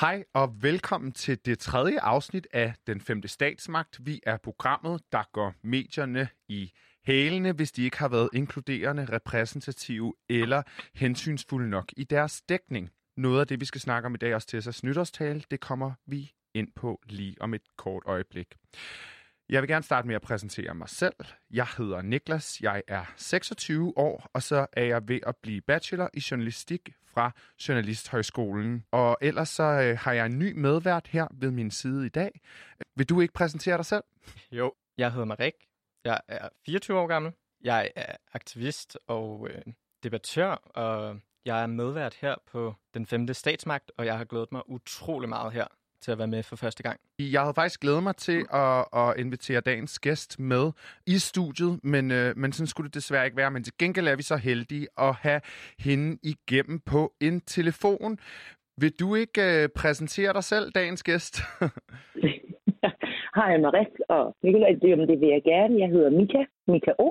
Hej og velkommen til det tredje afsnit af Den Femte Statsmagt. Vi er programmet, der går medierne i hælene, hvis de ikke har været inkluderende, repræsentative eller hensynsfulde nok i deres dækning. Noget af det, vi skal snakke om i dag også til os nytårstale, det kommer vi ind på lige om et kort øjeblik. Jeg vil gerne starte med at præsentere mig selv. Jeg hedder Niklas, jeg er 26 år, og så er jeg ved at blive bachelor i journalistik fra Journalisthøjskolen. Og ellers så øh, har jeg en ny medvært her ved min side i dag. Vil du ikke præsentere dig selv? Jo, jeg hedder Marek. Jeg er 24 år gammel. Jeg er aktivist og øh, debattør, og jeg er medvært her på den femte statsmagt, og jeg har glædet mig utrolig meget her til at være med for første gang. Jeg havde faktisk glædet mig til at, at invitere dagens gæst med i studiet, men, øh, men sådan skulle det desværre ikke være. Men til gengæld er vi så heldige at have hende igennem på en telefon. Vil du ikke øh, præsentere dig selv, dagens gæst? Hej, Marit og Nikolaj. Det, det vil jeg gerne. Jeg hedder Mika, Mika O,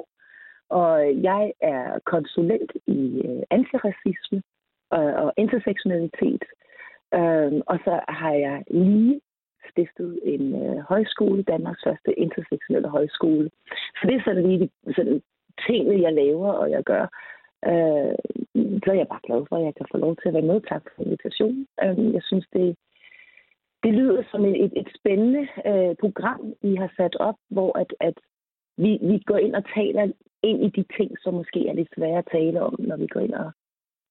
og jeg er konsulent i øh, antiracisme og, og intersektionalitet Øhm, og så har jeg lige stiftet en øh, højskole, Danmarks første intersektionelle højskole. Så det er sådan lige de sådan, tingene, jeg laver og jeg gør. Øh, så er jeg bare glad for, at jeg kan få lov til at være med. Tak for invitationen. Øh, jeg synes, det, det lyder som et, et, et spændende øh, program, I har sat op, hvor at, at vi, vi går ind og taler ind i de ting, som måske er lidt svære at tale om, når vi går ind og,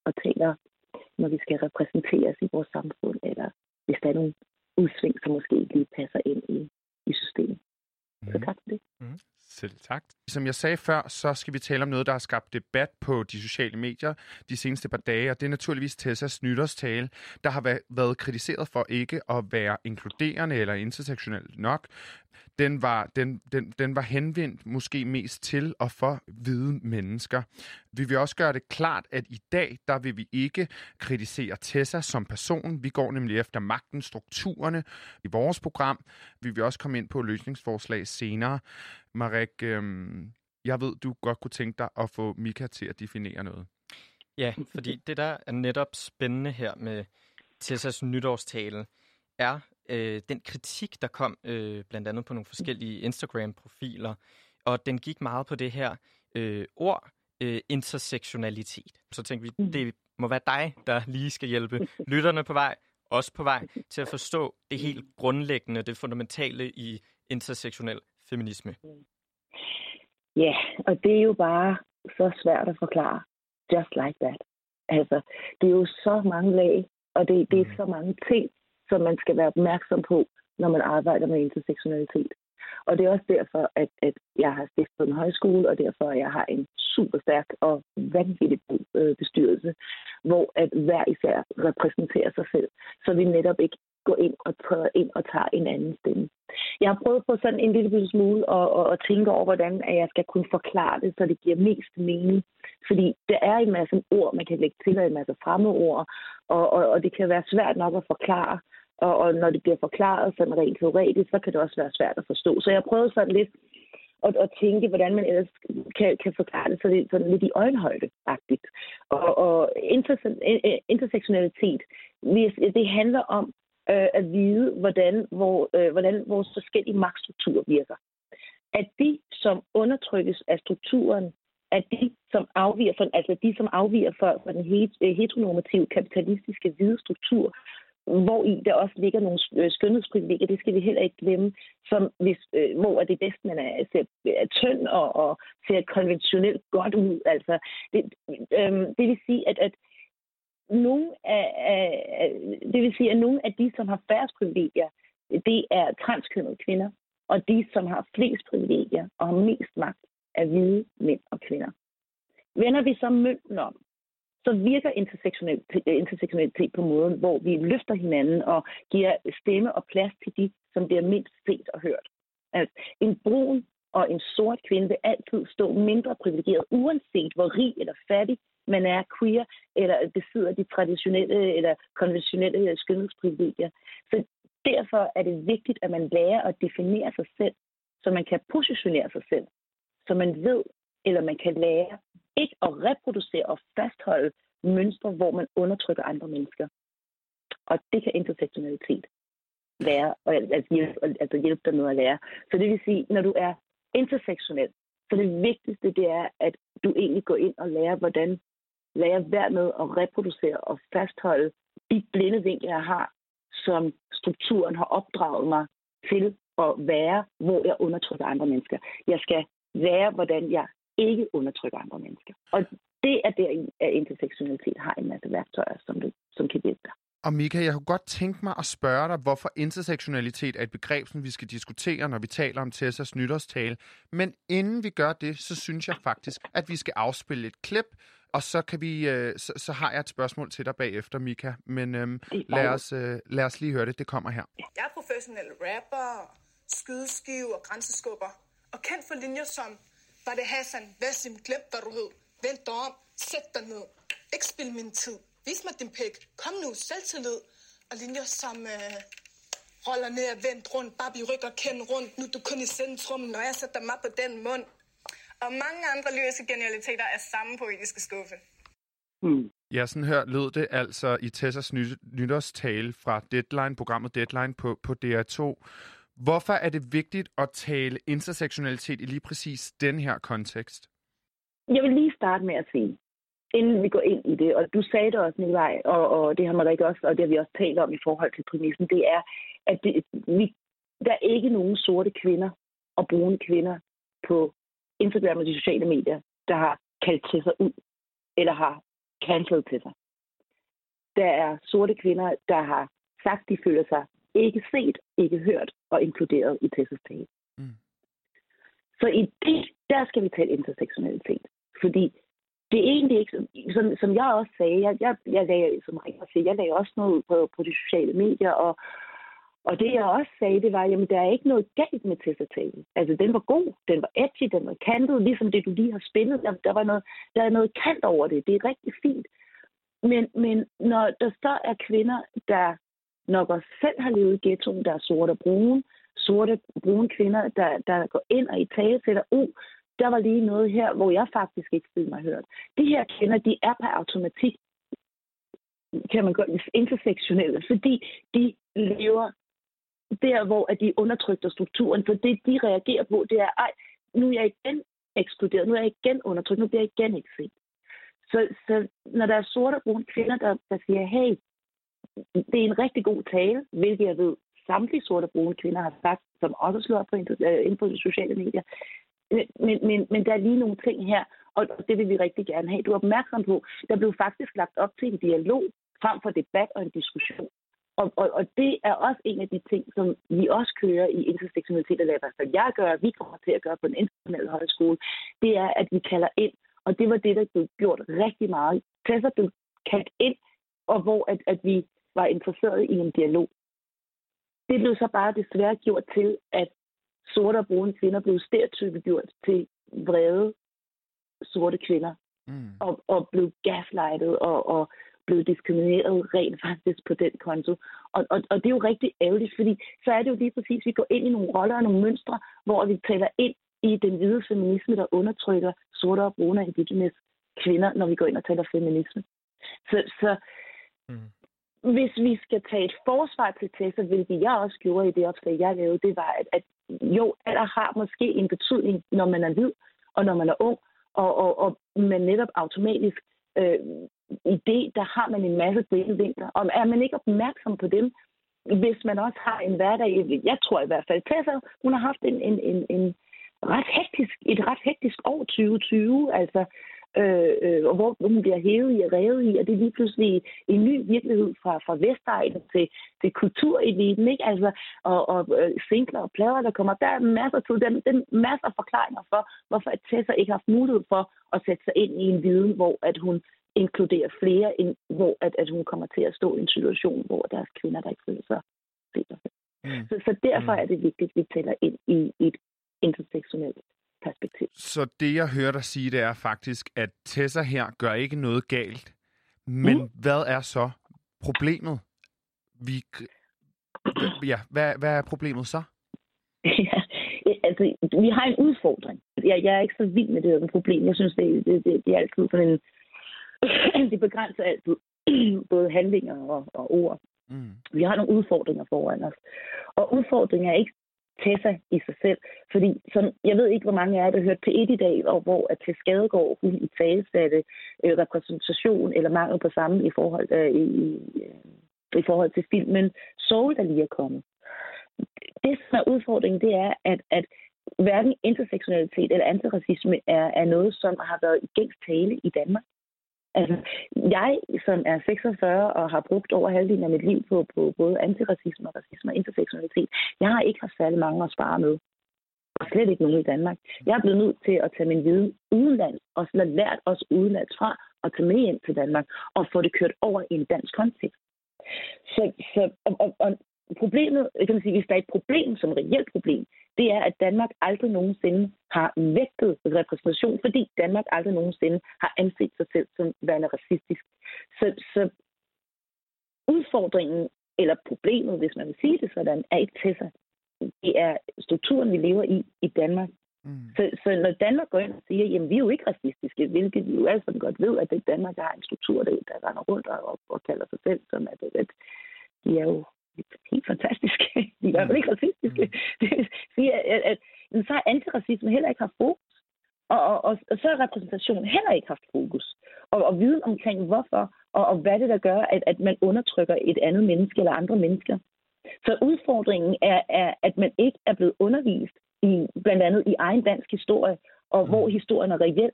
og taler når vi skal repræsenteres i vores samfund, eller hvis der er nogle udsving, som måske ikke lige passer ind i, i systemet. Mm. Så mhm. tak for det. Mm. Selv tak. Som jeg sagde før, så skal vi tale om noget, der har skabt debat på de sociale medier de seneste par dage, og det er naturligvis Tessas nytårstale, der har været kritiseret for ikke at være inkluderende eller intersektionel nok den var, den, den, den var henvendt måske mest til og for hvide mennesker. Vi vil også gøre det klart, at i dag, der vil vi ikke kritisere Tessa som person. Vi går nemlig efter magten, strukturerne i vores program. Vi vil også komme ind på løsningsforslag senere. Marek, øhm, jeg ved, du godt kunne tænke dig at få Mika til at definere noget. Ja, fordi det, der er netop spændende her med Tessas nytårstale, er, øh, den kritik, der kom øh, blandt andet på nogle forskellige Instagram-profiler, og den gik meget på det her øh, ord, øh, intersektionalitet. Så tænkte vi, mm. det må være dig, der lige skal hjælpe lytterne på vej, også på vej, til at forstå det helt grundlæggende, det fundamentale i intersektionel feminisme. Ja, og det er jo bare så svært at forklare. Just like that. Altså, det er jo så mange lag, og det, det er mm. så mange ting, som man skal være opmærksom på, når man arbejder med intersektionalitet. Og det er også derfor, at, at jeg har stiftet en højskole, og derfor at jeg har en super stærk og vanvittig øh, bestyrelse, hvor at hver især repræsenterer sig selv, så vi netop ikke går ind og træder ind og tager en anden stemme. Jeg har prøvet på sådan en lille smule at, at, at tænke over, hvordan at jeg skal kunne forklare det, så det giver mest mening. Fordi der er en masse ord, man kan lægge til, og en masse fremmedord, og, og, og det kan være svært nok at forklare. Og, og når det bliver forklaret sådan rent teoretisk, så kan det også være svært at forstå. Så jeg har prøvet sådan lidt at, at tænke, hvordan man ellers kan, kan forklare det, så det er sådan lidt i øjenhøjde-agtigt. Og, og intersektionalitet, det handler om øh, at vide, hvordan, hvor, øh, hvordan vores forskellige magtstrukturer virker. At de, som undertrykkes af strukturen, at de, som afviger fra, altså de, som afviger fra, fra den øh, heteronormative kapitalistiske hvide struktur, hvor i der også ligger nogle øh, skønhedsprivilegier, det skal vi heller ikke glemme, som hvis, øh, hvor er det bedst, man er, ser, er tynd og, og ser konventionelt godt ud. Altså, det, øh, det vil sige, at, at nogle af, af, det vil sige, at nogle af de, som har færrest privilegier, det er transkønnede kvinder, og de, som har flest privilegier og har mest magt, er hvide mænd og kvinder. Vender vi så mønten om, så virker øh, intersektionalitet på måden, hvor vi løfter hinanden og giver stemme og plads til de, som bliver mindst set og hørt. Altså, en brun og en sort kvinde vil altid stå mindre privilegeret, uanset hvor rig eller fattig man er queer, eller besidder de traditionelle eller konventionelle øh, skønhedsprivilegier. Så derfor er det vigtigt, at man lærer at definere sig selv, så man kan positionere sig selv, så man ved, eller man kan lære ikke at reproducere og fastholde mønstre, hvor man undertrykker andre mennesker. Og det kan intersektionalitet lære, og altså hjælpe, altså hjælpe dig med at lære. Så det vil sige, når du er intersektionel, så det vigtigste det er, at du egentlig går ind og lærer, hvordan lærer hver med at reproducere og fastholde de blinde vinkler, jeg har, som strukturen har opdraget mig til at være, hvor jeg undertrykker andre mennesker. Jeg skal være, hvordan jeg ikke undertrykker andre mennesker. Og det er der, at intersektionalitet har en masse værktøjer, som, det, som kan hjælpe dig. Og Mika, jeg kunne godt tænke mig at spørge dig, hvorfor intersektionalitet er et begreb, som vi skal diskutere, når vi taler om Tessas nytårstale. Men inden vi gør det, så synes jeg faktisk, at vi skal afspille et klip, og så, kan vi, øh, så, så har jeg et spørgsmål til dig bagefter, Mika. Men øhm, lad, os, øh, lad os lige høre det. Det kommer her. Jeg er professionel rapper, skydeskive og grænseskubber. Og kendt for linjer som, var det Hassan, Vasim, glem hvad du hed. Vent dig om, sæt dig ned. Ikke spil min tid. Vis mig din pæk. Kom nu, selvtillid. Og linjer som øh, roller ned og vendt rundt. Barbie rykker kendt rundt. Nu er du kun i centrum, når jeg sætter mig på den mund. Og mange andre lyriske genialiteter er samme poetiske skuffe. Mm. Ja, sådan her lød det altså i Tessas ny- nytårstale fra Deadline, programmet Deadline på, på DR2. Hvorfor er det vigtigt at tale intersektionalitet i lige præcis den her kontekst? Jeg vil lige starte med at sige, inden vi går ind i det, og du sagde det også, Nikolaj, og, og det har Marike også, og det har vi også talt om i forhold til præmissen, det er, at det, vi, der er ikke nogen sorte kvinder og brune kvinder på Instagram og de sociale medier, der har kaldt til sig ud, eller har cancelled til sig. Der er sorte kvinder, der har sagt, de føler sig ikke set, ikke hørt og inkluderet i Tessas tale. Mm. Så i det, der skal vi tale intersektionalitet. Fordi det er egentlig ikke, som, som jeg også sagde, jeg, jeg, jeg lagde, som Rikker siger, jeg lagde også noget på, på de sociale medier, og, og det jeg også sagde, det var, jamen der er ikke noget galt med testatalen. Altså den var god, den var edgy, den var kantet, ligesom det du lige har spillet. Der, der var noget, der er noget kant over det, det er rigtig fint. Men, men når der så er kvinder, der nok også selv har levet i ghettoen, der er sorte og brune, sorte brune kvinder, der, der går ind og i tale sætter, uh, der var lige noget her, hvor jeg faktisk ikke følte mig hørt. De her kender, de er på automatik, kan man godt intersektionelle, fordi de lever der, hvor at de undertrykter strukturen. For det, de reagerer på, det er, ej, nu er jeg igen ekskluderet, nu er jeg igen undertrykt, nu bliver jeg igen ikke set. Så, så når der er sorte og brune kvinder, der, der siger, hey, det er en rigtig god tale, hvilket jeg ved, samtlige sorte og brune kvinder har sagt, som også slår op på, øh, ind på de sociale medier. Men, men, men der er lige nogle ting her, og det vil vi rigtig gerne have. Du er opmærksom på, der blev faktisk lagt op til en dialog frem for debat og en diskussion. Og, og, og det er også en af de ting, som vi også kører i intersektionalitet, eller i hvert fald jeg gør, vi kommer til at gøre på en internationale højskole, det er, at vi kalder ind, og det var det, der blev gjort rigtig meget. Klasser blev kaldt ind, og hvor at, at vi var interesseret i en dialog. Det blev så bare desværre gjort til, at sorte og brune kvinder blev stereotypegjort til vrede sorte kvinder. Mm. Og, og blev gaslightet og, og blev diskrimineret rent faktisk på den konto. Og, og, og det er jo rigtig ærgerligt, fordi så er det jo lige præcis, at vi går ind i nogle roller og nogle mønstre, hvor vi taler ind i den hvide feminisme, der undertrykker sorte og brune indigenous kvinder, når vi går ind og taler feminisme. Så, så mm hvis vi skal tage et forsvar til Tessa, hvilket jeg også gjorde i det opslag, jeg lavede, det var, at, at jo, alder har måske en betydning, når man er hvid og når man er ung, og, og, og man netop automatisk øh, i det, der har man en masse delvinkler. Og er man ikke opmærksom på dem, hvis man også har en hverdag, jeg tror i hvert fald, Tessa, hun har haft en, en, en, en ret hektisk, et ret hektisk år 2020, altså øh, øh, og hvor hun bliver hævet i og revet i, og det er lige pludselig en ny virkelighed fra, fra Vestegnen til, til kultureliten, ikke? Altså, og, og øh, singler og plader, der kommer. Der er masser, til, den, den masser af forklaringer for, hvorfor at Tessa ikke har haft mulighed for at sætte sig ind i en viden, hvor at hun inkluderer flere, end, hvor at, at hun kommer til at stå i en situation, hvor der er kvinder, der ikke føler sig Mm. Så, så derfor mm. er det vigtigt, at vi tæller ind i, i et intersektionelt perspektiv. Så det, jeg hører dig sige, det er faktisk, at Tessa her gør ikke noget galt. Men mm. hvad er så problemet? Vi, ja, hvad, hvad er problemet så? Ja, altså, vi har en udfordring. Jeg, jeg er ikke så vild med det her problem. Jeg synes, det, det, det, det er altid sådan en... det begrænser altid både handlinger og, og ord. Mm. Vi har nogle udfordringer foran os. Og udfordringer er ikke Tessa i sig selv. Fordi sådan, jeg ved ikke, hvor mange af jer, der har hørt P1 i dag, og hvor at til Skadegaard, hun i talsatte øh, repræsentation eller mangel på samme i forhold, øh, i, øh, i forhold til filmen Soul, der lige er kommet. Det, som er udfordringen, det er, at, at hverken intersektionalitet eller antiracisme er, er noget, som har været i gængs tale i Danmark. Altså, jeg, som er 46 og har brugt over halvdelen af mit liv på, på både antiracisme og racisme og intersektionalitet, jeg har ikke haft særlig mange at spare med. Og slet ikke nogen i Danmark. Jeg er blevet nødt til at tage min viden udenlands, og så lært os udenlands fra, og tage med ind til Danmark, og få det kørt over i en dansk kontekst. Så, så og, og, og problemet, kan man sige, hvis der er et problem som et reelt problem, det er, at Danmark aldrig nogensinde har vægtet repræsentation, fordi Danmark aldrig nogensinde har anset sig selv som værende racistisk. Så, så udfordringen, eller problemet, hvis man vil sige det sådan, er ikke til sig. Det er strukturen, vi lever i i Danmark. Mm. Så, så når Danmark går ind og siger, jamen vi er jo ikke racistiske, hvilket vi jo alle sammen godt ved, at det Danmark har en struktur, der, der render rundt og, og kalder sig selv som, at, at de er jo helt fantastiske. Er i hvert fald ikke racistiske. Mm. Det vil sige, at, at, at så har antiracisme heller ikke haft fokus. Og, og, og, og så har repræsentation heller ikke haft fokus. Og, og viden omkring hvorfor, og, og hvad det der gør, at, at man undertrykker et andet menneske eller andre mennesker. Så udfordringen er, er, at man ikke er blevet undervist i blandt andet i egen dansk historie, og mm. hvor historien er reel,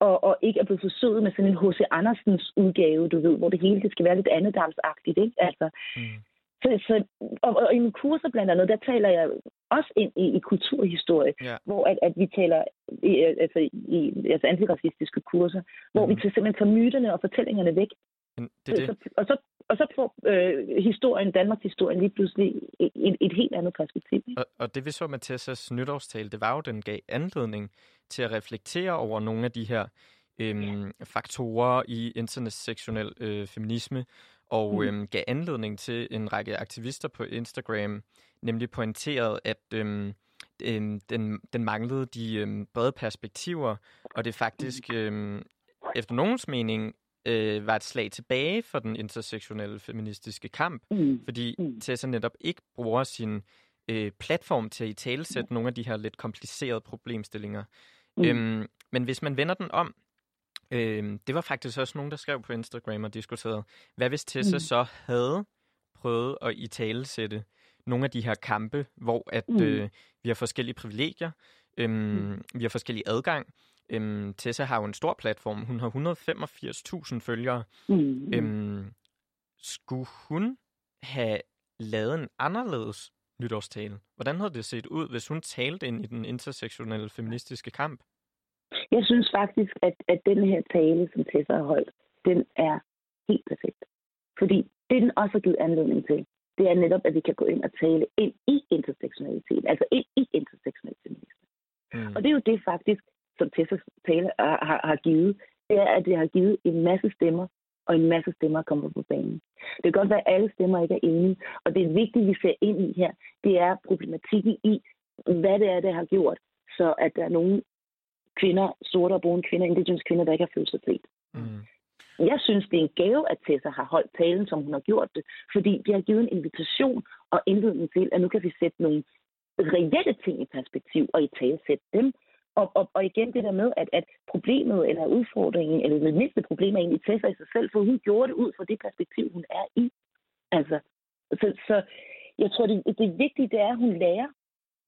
og, og ikke er blevet forsøget med sådan en H.C. Andersens udgave, du ved, hvor det hele det skal være lidt andedamsagtigt, ikke? Altså, mm. Så, så, og, og i mine kurser blandt andet, der taler jeg også ind i, i kulturhistorie, ja. hvor at, at vi taler i, altså, i altså antiracistiske kurser, hvor mm. vi simpelthen tager myterne og fortællingerne væk. Det, det. Så, og, så, og så får øh, historien, Danmarks historien lige pludselig et, et helt andet perspektiv. Og, og det vi så med Tessas nytårstale, det var jo, den gav anledning til at reflektere over nogle af de her øhm, ja. faktorer i intersektionel øh, feminisme, og mm. øhm, gav anledning til en række aktivister på Instagram, nemlig pointeret, at øhm, øhm, den, den manglede de øhm, brede perspektiver, og det faktisk, øhm, efter nogens mening, øh, var et slag tilbage for den intersektionelle feministiske kamp, mm. fordi mm. Tessa netop ikke bruger sin øh, platform til at i talesætte mm. nogle af de her lidt komplicerede problemstillinger. Mm. Øhm, men hvis man vender den om, Øh, det var faktisk også nogen, der skrev på Instagram og diskuterede, hvad hvis Tessa mm. så havde prøvet at i tale sætte nogle af de her kampe, hvor at mm. øh, vi har forskellige privilegier, øhm, mm. vi har forskellige adgang. Øhm, Tessa har jo en stor platform. Hun har 185.000 følgere. Mm. Øhm, skulle hun have lavet en anderledes nytårstale? Hvordan havde det set ud, hvis hun talte ind i den intersektionelle feministiske kamp? Jeg synes faktisk, at, at den her tale, som Tessa har holdt, den er helt perfekt. Fordi det, den også har givet anledning til, det er netop, at vi kan gå ind og tale ind i intersektionalitet, altså ind i intersektionel feminisme. Mm. Og det er jo det faktisk, som Tessas tale har, har, har givet, det er, at det har givet en masse stemmer, og en masse stemmer kommer på banen. Det kan godt være, at alle stemmer ikke er enige, og det er vigtigt, vi ser ind i her, det er problematikken i, hvad det er, det har gjort, så at der er nogen kvinder, sorte og brune kvinder, indigenous kvinder, der ikke har følt sig set. Mm. Jeg synes, det er en gave, at Tessa har holdt talen, som hun har gjort det, fordi vi har givet en invitation og indledning til, at nu kan vi sætte nogle reelle ting i perspektiv og i tale sætte dem. Og, og, og igen det der med, at, at problemet eller udfordringen, eller det mindste problem er egentlig Tessa i sig selv, for hun gjorde det ud fra det perspektiv, hun er i. Altså, så, så jeg tror, det, det vigtige det er, at hun lærer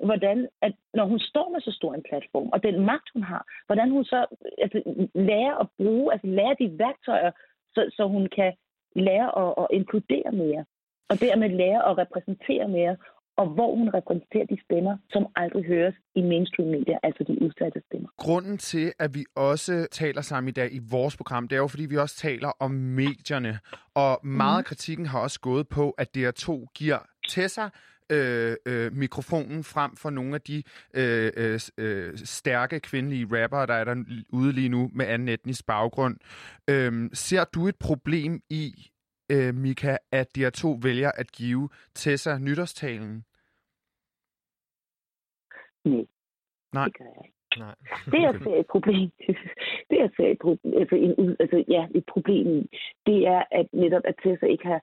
hvordan, at når hun står med så stor en platform, og den magt, hun har, hvordan hun så altså, lærer at bruge, altså lærer de værktøjer, så, så hun kan lære at, at inkludere mere, og dermed lære at repræsentere mere, og hvor hun repræsenterer de stemmer, som aldrig høres i mainstream medier, altså de udsatte stemmer. Grunden til, at vi også taler sammen i dag i vores program, det er jo, fordi vi også taler om medierne. Og meget mm. af kritikken har også gået på, at DR2 giver Tessa øh, øh, mikrofonen frem for nogle af de øh, øh, øh, stærke kvindelige rappere, der er der ude lige nu med anden etnisk baggrund. Øh, ser du et problem i, øh, Mika, at de her to vælger at give Tessa nytårstalen? Nej. Nej. Det gør jeg ikke. Nej. det er altså et problem. Det er altså et, problem, altså en, altså, ja, et problem det er, at netop at Tessa ikke har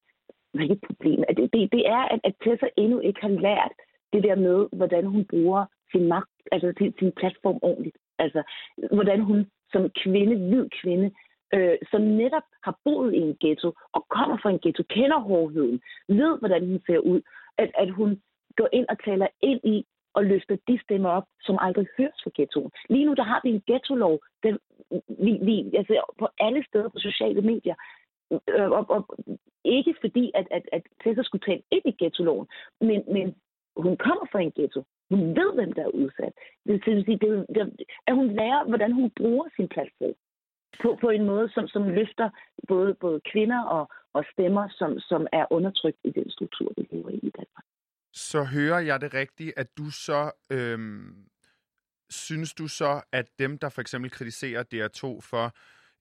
hvilket problem. At det, det, det er, at, at Tessa endnu ikke har lært det der med, hvordan hun bruger sin magt, altså sin, sin platform ordentligt. Altså, hvordan hun som kvinde, hvid kvinde, øh, som netop har boet i en ghetto og kommer fra en ghetto, kender hårdheden, ved, hvordan hun ser ud, at, at hun går ind og taler ind i og løfter de stemmer op, som aldrig høres fra ghettoen. Lige nu der har vi en ghetto-lov, vi, vi, altså, på alle steder på sociale medier. Øh, og, og, ikke fordi, at, at, at Tessa skulle tale ind i ghetto-loven, men, men hun kommer fra en ghetto. Hun ved, hvem der er udsat. Det vil sige, det, det, at hun lærer, hvordan hun bruger sin platform på, på en måde, som, som løfter både, både kvinder og, og stemmer, som, som er undertrykt i den struktur, vi lever i i Danmark. Så hører jeg det rigtigt, at du så... Øhm, synes du så, at dem, der for eksempel kritiserer DR2 for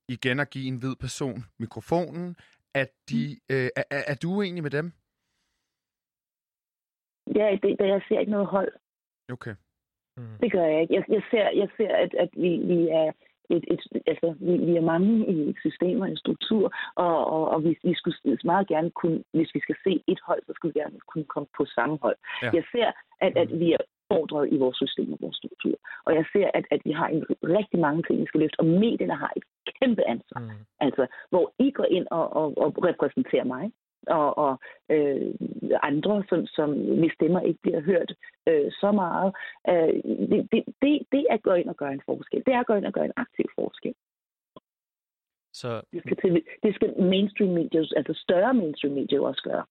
igen at give en hvid person mikrofonen, at de, øh, er, er du uenig med dem? Ja, det, jeg ser ikke noget hold. Okay. Mm. Det gør jeg ikke. Jeg, jeg ser, jeg ser at, at vi, vi er et, et, altså, vi, vi er mange i et system og en struktur, og, og, og vi, vi skulle meget gerne kunne, hvis vi skal se et hold, så skulle vi gerne kunne komme på samme hold. Ja. Jeg ser, at, at vi er udfordret i vores system og vores struktur. Og jeg ser, at, at vi har en rigtig mange ting, vi skal løfte, og medierne har et kæmpe ansvar. Mm. Altså, hvor I går ind og, og, og repræsenterer mig, og, og øh, andre, som, som hvis stemmer ikke bliver hørt øh, så meget. Øh, det, det, det, det er at gå ind og gøre en forskel. Det er at gå ind og gøre en aktiv forskel. Så... Det skal, til, det skal mainstream medier, altså større mainstream medier også gøre.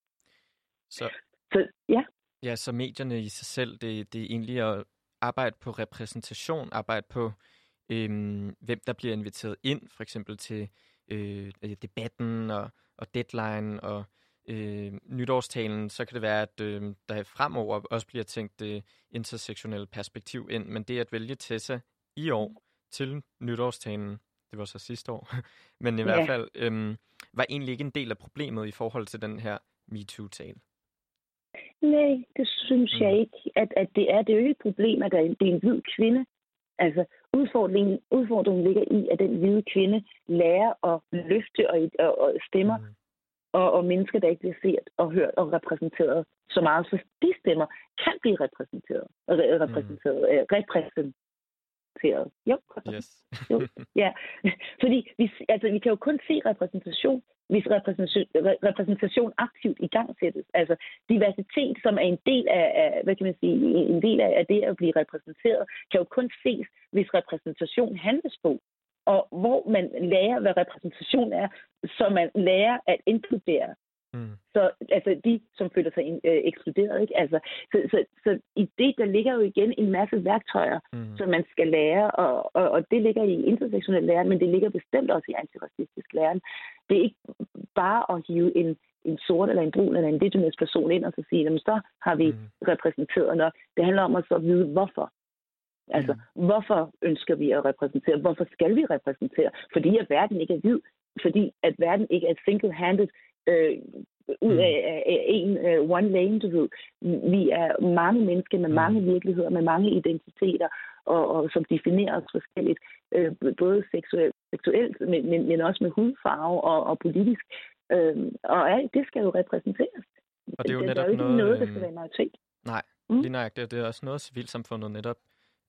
Så... så ja. Ja, så medierne i sig selv, det, det er egentlig at arbejde på repræsentation, arbejde på, øhm, hvem der bliver inviteret ind, for eksempel til øh, debatten og, og deadline og øh, nytårstalen, så kan det være, at øh, der fremover også bliver tænkt det intersektionelle perspektiv ind, men det at vælge Tessa i år til nytårstalen, det var så sidste år, men i ja. hvert fald øh, var egentlig ikke en del af problemet i forhold til den her MeToo-tale. Nej, det synes mm. jeg ikke, at, at det er. Det er jo ikke et problem, at det er en hvid kvinde. Altså, udfordringen, udfordringen ligger i, at den hvide kvinde lærer at løfte og, og, og stemmer mm og, og mennesker, der ikke bliver set og hørt og repræsenteret så meget, så de stemmer kan blive repræsenteret. repræsenteret, mm. øh, repræsenteret. Jo, yes. jo, ja. Fordi vi, altså, vi kan jo kun se repræsentation, hvis repræsentation, aktivt i gang sættes. Altså diversitet, som er en del af, af hvad kan man sige, en del af, af det at blive repræsenteret, kan jo kun ses, hvis repræsentation handles på og hvor man lærer, hvad repræsentation er, så man lærer at inkludere. Mm. Så altså de, som føler sig øh, ekskluderet, ikke? Altså, så, så, så i det, der ligger jo igen en masse værktøjer, mm. som man skal lære, og, og, og det ligger i intersektionel læren, men det ligger bestemt også i antiracistisk læren. Det er ikke bare at hive en, en sort eller en brun eller en indigenous person ind og så sige, jamen så har vi mm. repræsenteret nok. Det handler om at så vide, hvorfor. Altså, mm. hvorfor ønsker vi at repræsentere? Hvorfor skal vi repræsentere? Fordi at verden ikke er hvid. Fordi at verden ikke er single-handed øh, ud mm. af, af en uh, one lane, du ved. Vi er mange mennesker med mm. mange virkeligheder, med mange identiteter, og, og som definerer os forskelligt, øh, både seksuelt, seksuelt men, men, men også med hudfarve og, og politisk. Øh, og alt det skal jo repræsenteres. Og det er jo det, netop der er jo noget... noget, der skal være majoritet. Nej, mm. lige nøjagtigt. Det er også noget, civilsamfundet netop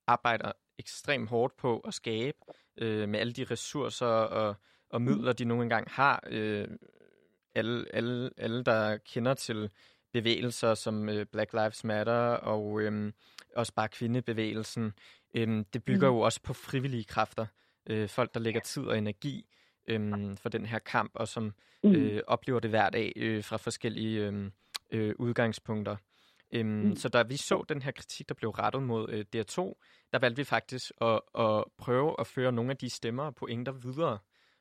arbejder ekstremt hårdt på at skabe øh, med alle de ressourcer og, og midler, de nogle engang har. Øh, alle, alle, alle, der kender til bevægelser som øh, Black Lives Matter og øh, også bare kvindebevægelsen, øh, det bygger mm. jo også på frivillige kræfter. Øh, folk, der lægger tid og energi øh, for den her kamp, og som mm. øh, oplever det hver dag øh, fra forskellige øh, øh, udgangspunkter. Øhm, mm. Så da vi så den her kritik, der blev rettet mod øh, DR2, der valgte vi faktisk at, at prøve at føre nogle af de stemmer og pointer videre.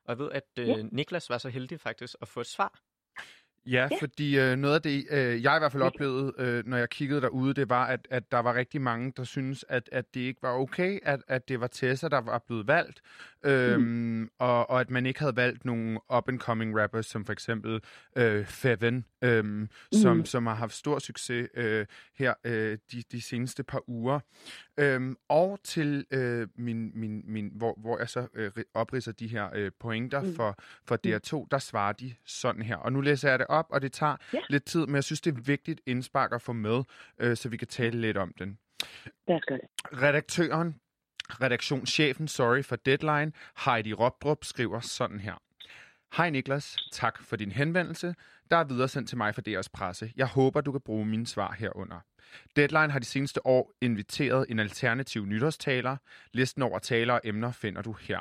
Og jeg ved, at øh, ja. Niklas var så heldig faktisk at få et svar Ja, ja. fordi øh, noget af det, øh, jeg i hvert fald oplevede, øh, når jeg kiggede derude, det var, at, at der var rigtig mange, der synes, at, at det ikke var okay, at, at det var Tessa, der var blevet valgt, øhm, mm. og, og at man ikke havde valgt nogle up-and-coming rappers, som for eksempel øh, Feven, øh, mm. som, som har haft stor succes øh, her øh, de, de seneste par uger. Øhm, og til øh, min, min, min, hvor, hvor jeg så øh, opridser de her øh, pointer mm. for, for DR2, der svarer de sådan her. Og nu læser jeg det op, og det tager ja. lidt tid, men jeg synes, det er vigtigt indspark at få med, øh, så vi kan tale lidt om den. Lad det. Redaktøren, redaktionschefen, sorry for deadline, Heidi Robdrup, skriver sådan her. Hej Niklas, tak for din henvendelse, der er videre sendt til mig fra DR's presse. Jeg håber, du kan bruge mine svar herunder. Deadline har de seneste år inviteret en alternativ nytårstaler. Listen over taler og emner finder du her.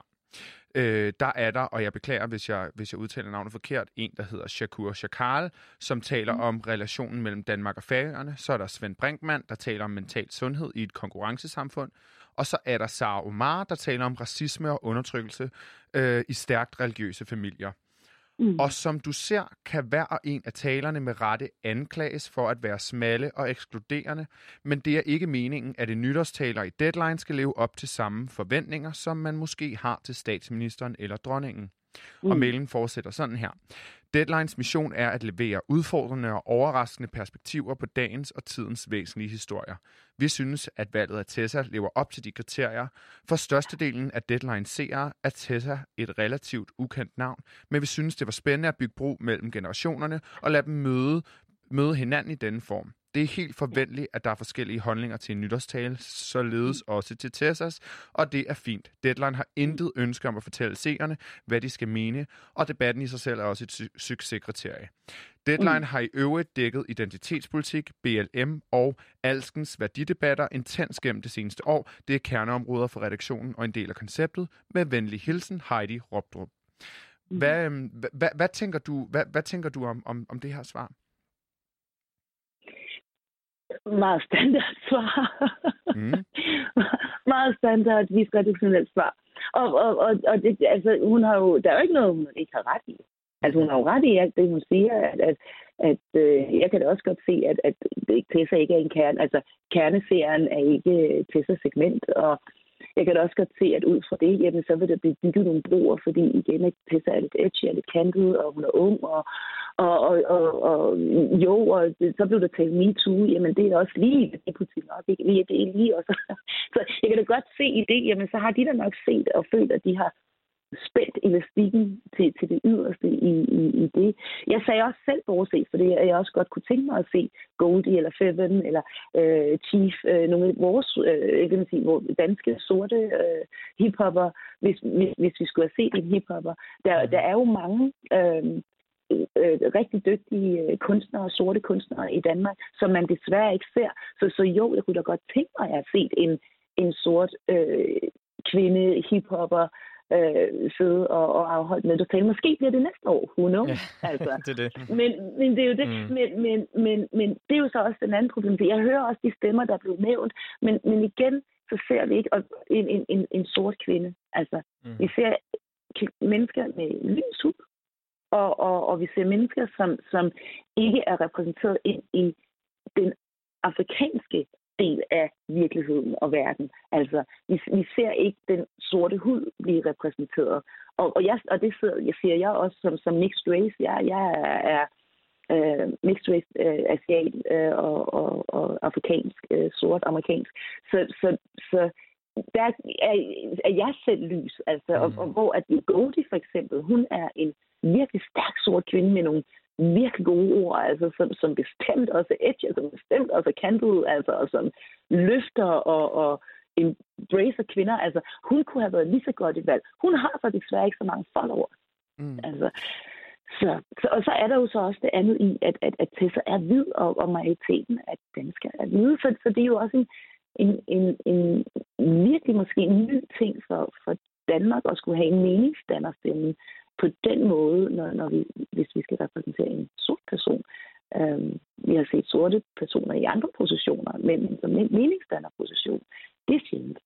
Øh, der er der, og jeg beklager, hvis jeg, hvis jeg udtaler navnet forkert, en, der hedder Shakur Shakal, som taler mm. om relationen mellem Danmark og Færøerne. Så er der Svend Brinkmann, der taler om mental sundhed i et konkurrencesamfund. Og så er der Sara Omar, der taler om racisme og undertrykkelse øh, i stærkt religiøse familier. Mm. Og som du ser, kan hver og en af talerne med rette anklages for at være smalle og ekskluderende, men det er ikke meningen, at en nytårstaler i deadline skal leve op til samme forventninger, som man måske har til statsministeren eller dronningen. Mm. Og mailen fortsætter sådan her. Deadlines mission er at levere udfordrende og overraskende perspektiver på dagens og tidens væsentlige historier. Vi synes, at valget af Tessa lever op til de kriterier. For størstedelen af Deadlines seere er Tessa et relativt ukendt navn, men vi synes, det var spændende at bygge bro mellem generationerne og lade dem møde, møde hinanden i denne form. Det er helt forventeligt, at der er forskellige holdninger til en nytårstale, således også til Tessas, og det er fint. Deadline har intet ønske om at fortælle seerne, hvad de skal mene, og debatten i sig selv er også et succeskriterie. Deadline mm. har i øvrigt dækket identitetspolitik, BLM og alskens værdidebatter intens gennem det seneste år. Det er kerneområder for redaktionen og en del af konceptet. Med venlig hilsen, Heidi Robdrup. Mm. Hvad, øhm, hvad, hvad, hvad, tænker du, hvad, hvad tænker du om, om, om det her svar? Meget standard svar. Mm. meget standard, vi traditionelt svar. Og, og, og, og det, altså, hun har jo, der er jo ikke noget, hun ikke har ret i. Altså, hun har jo ret i alt det, hun siger, at, at, at øh, jeg kan da også godt se, at, at Tessa ikke er en kerne. Altså, kerneserien er ikke Tessas segment, og jeg kan da også godt se, at ud fra det, jamen, så vil der blive bygget nogle broer, fordi igen, at Tessa er lidt edgy, er lidt kantet, og hun er ung, og, og, og, og, og jo, og så blev der talt MeToo, jamen det er også lige det politik nok, ikke? Det er lige også. Så jeg kan da godt se i det, jamen så har de da nok set og følt, at de har spændt elastikken til, til det yderste i, i, i det. Jeg sagde også selv bortset, for det, at jeg også godt kunne tænke mig at se Goldie eller Feven eller øh, Chief, øh, nogle af vores øh, kan man sige, vores danske sorte øh, hiphopper, hvis, hvis, hvis vi skulle have set en hiphopper. Der, der er jo mange øh, øh, rigtig dygtige øh, kunstnere, sorte kunstnere i Danmark, som man desværre ikke ser. Så, så jo, jeg kunne da godt tænke mig at have set en, en sort øh, kvinde, hiphopper, øh, sidde og, og afholde med tale. Måske bliver det næste år, who knows? Ja, altså. det er det. Men, men det er jo det. Mm. Men, men, men, men det er jo så også den anden problem. Jeg hører også de stemmer, der er blevet nævnt, men, men igen, så ser vi ikke en, en, en, en sort kvinde. Altså, mm. vi ser mennesker med lys hud, og, og, og vi ser mennesker, som, som ikke er repræsenteret ind i den afrikanske del af virkeligheden og verden. Altså, vi, vi ser ikke den sorte hud blive repræsenteret. Og, og, jeg, og det sidder, jeg siger jeg også som, som mixed race. Jeg, jeg er, øh, mixed race øh, asiat øh, og, og, og afrikansk, øh, sort amerikansk. Så, så, så der er, er jeg selv lys. Altså, mm. og, og hvor at Goldie for eksempel, hun er en virkelig stærk sort kvinde med nogle virkelig gode ord, altså, som, som bestemt også er edgy, som bestemt også er kantet, altså, og som løfter og, og embracer kvinder. Altså, hun kunne have været lige så godt i valg. Hun har så desværre ikke så mange followers. Mm. Altså, så, så, og så er der jo så også det andet i, at, at, at Tessa er hvid, og, og majoriteten af danskere er hvide. Så, så det er jo også en, en, en, en virkelig måske en ny ting for, for Danmark at skulle have en meningsdannerstemme på den måde, når, når vi, hvis vi skal repræsentere en sort person. Øhm, vi har set sorte personer i andre positioner, men som meningsdannerposition, det er sjældent.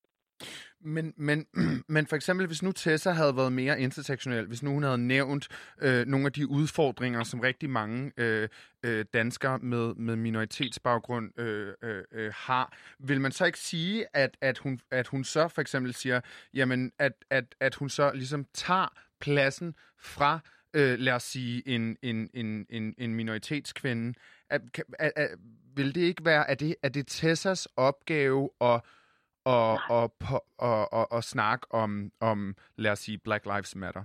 Men, men, men for eksempel, hvis nu Tessa havde været mere intersektionel, hvis nu hun havde nævnt øh, nogle af de udfordringer, som rigtig mange øh, øh, danskere med, med minoritetsbaggrund øh, øh, øh, har, vil man så ikke sige, at, at, hun, at hun så for eksempel siger, jamen, at, at, at hun så ligesom tager pladsen fra, øh, lad os sige, en, en, en, en, en minoritetskvinde. At, at, at, vil det ikke være, at det, at det Tessas opgave at, og, og, og, og, og, snakke om, om, lad os sige, Black Lives Matter?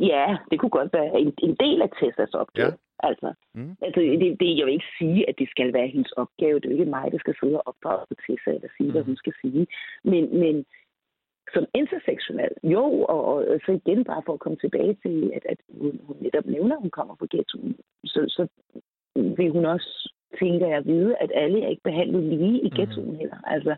Ja, det kunne godt være en, en del af Tessas opgave. Ja. Altså, mm. altså det, det, jeg vil ikke sige, at det skal være hendes opgave. Det er jo ikke mig, der skal sidde og opdrage på Tessa eller sige, mm. hvad hun skal sige. Men, men som intersektionel, jo, og, og så igen bare for at komme tilbage til, at, at hun, hun netop nævner, at hun kommer fra ghettoen, så, så vil hun også, tænker jeg, vide, at alle er ikke behandlet lige i ghettoen mm. heller. Altså,